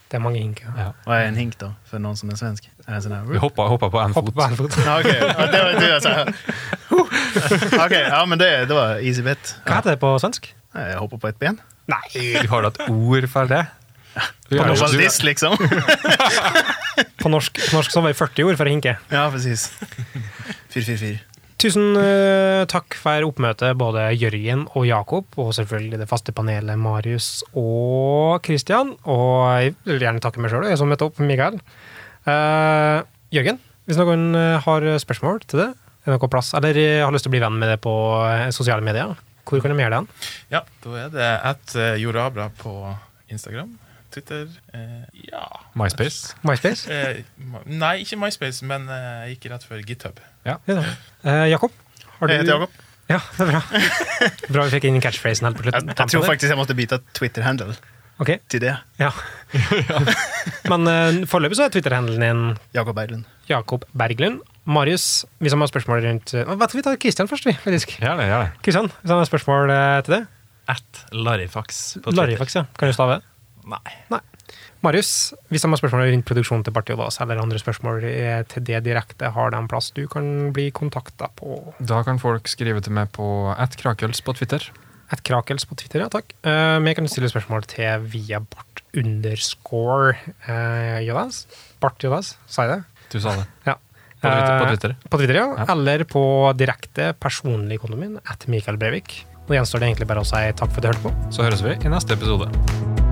Det er mange hinker. Ja. Vad er en hink da, for noen som er svensk? Er det en sån här... Vi hopper, hopper på en fot. på en fot. *laughs* okay. Det var, du, altså. *laughs* ok. Ja men det, det var easy bet. Hva heter det på svensk? Jeg hopper på ett ben. Nei! Vi har da et ord for det. På norsk, liksom. På norsk, norsk så var det 40 ord for å hinke. Ja, precis. Fyr, fyr, fyr. Tusen øh, takk for oppmøtet, både Jørgen og Jakob, og selvfølgelig det faste panelet Marius og Kristian. Og jeg vil gjerne takke meg sjøl, jeg som møtte opp, Mikael. Uh, Jørgen, hvis noen øh, har spørsmål til det, er det plass, eller har lyst til å bli venn med det på sosiale medier, hvor kan de gjøre det? Ja, da er det at Jorabra på Instagram, Twitter eh, Ja. MySpace. MySpace? *laughs* Eh, ma- nei, ikke MySpace, men eh, jeg gikk rett før GitHub. Ja. Eh, Jakob? Har Jag heter Jakob. Ja, det er bra. *laughs* Bra vi fikk inn catchphrasen helt på slutten. Jeg, jeg tror faktisk jeg måtte bytte Twitter-handle okay. til det. ja. *laughs* Men uh, foreløpig så er Twitter-handelen din Jakob Berglund. Jakob Berglund. Marius, hvis han har spørsmål rundt vet du, Vi tar Christian først, vi. faktisk. Gjør det, gjør det. Christian, hvis han har spørsmål til det? At Larifax på Twitter. Larifax, ja. Kan du stave? Nei. Marius, hvis de har spørsmål rundt produksjonen til partiet Odas, eller andre spørsmål eh, til det direkte, har de en plass du kan bli kontakta på? Da kan folk skrive til meg på Atkrakels på Twitter. At krakels på Twitter, ja takk. Uh, men jeg kan stille spørsmål til via Bart underscore uh, Jodas. Bart Jodas, sa jeg det? Du sa det. Ja. På Twitter. På Eh, Twitter. På Twitter, ja. Ja. Eller på direkte personlig kontoen min, at Mikael Brevik. Nå gjenstår det egentlig bare å si takk for at du hørte på. Så høres vi i neste episode.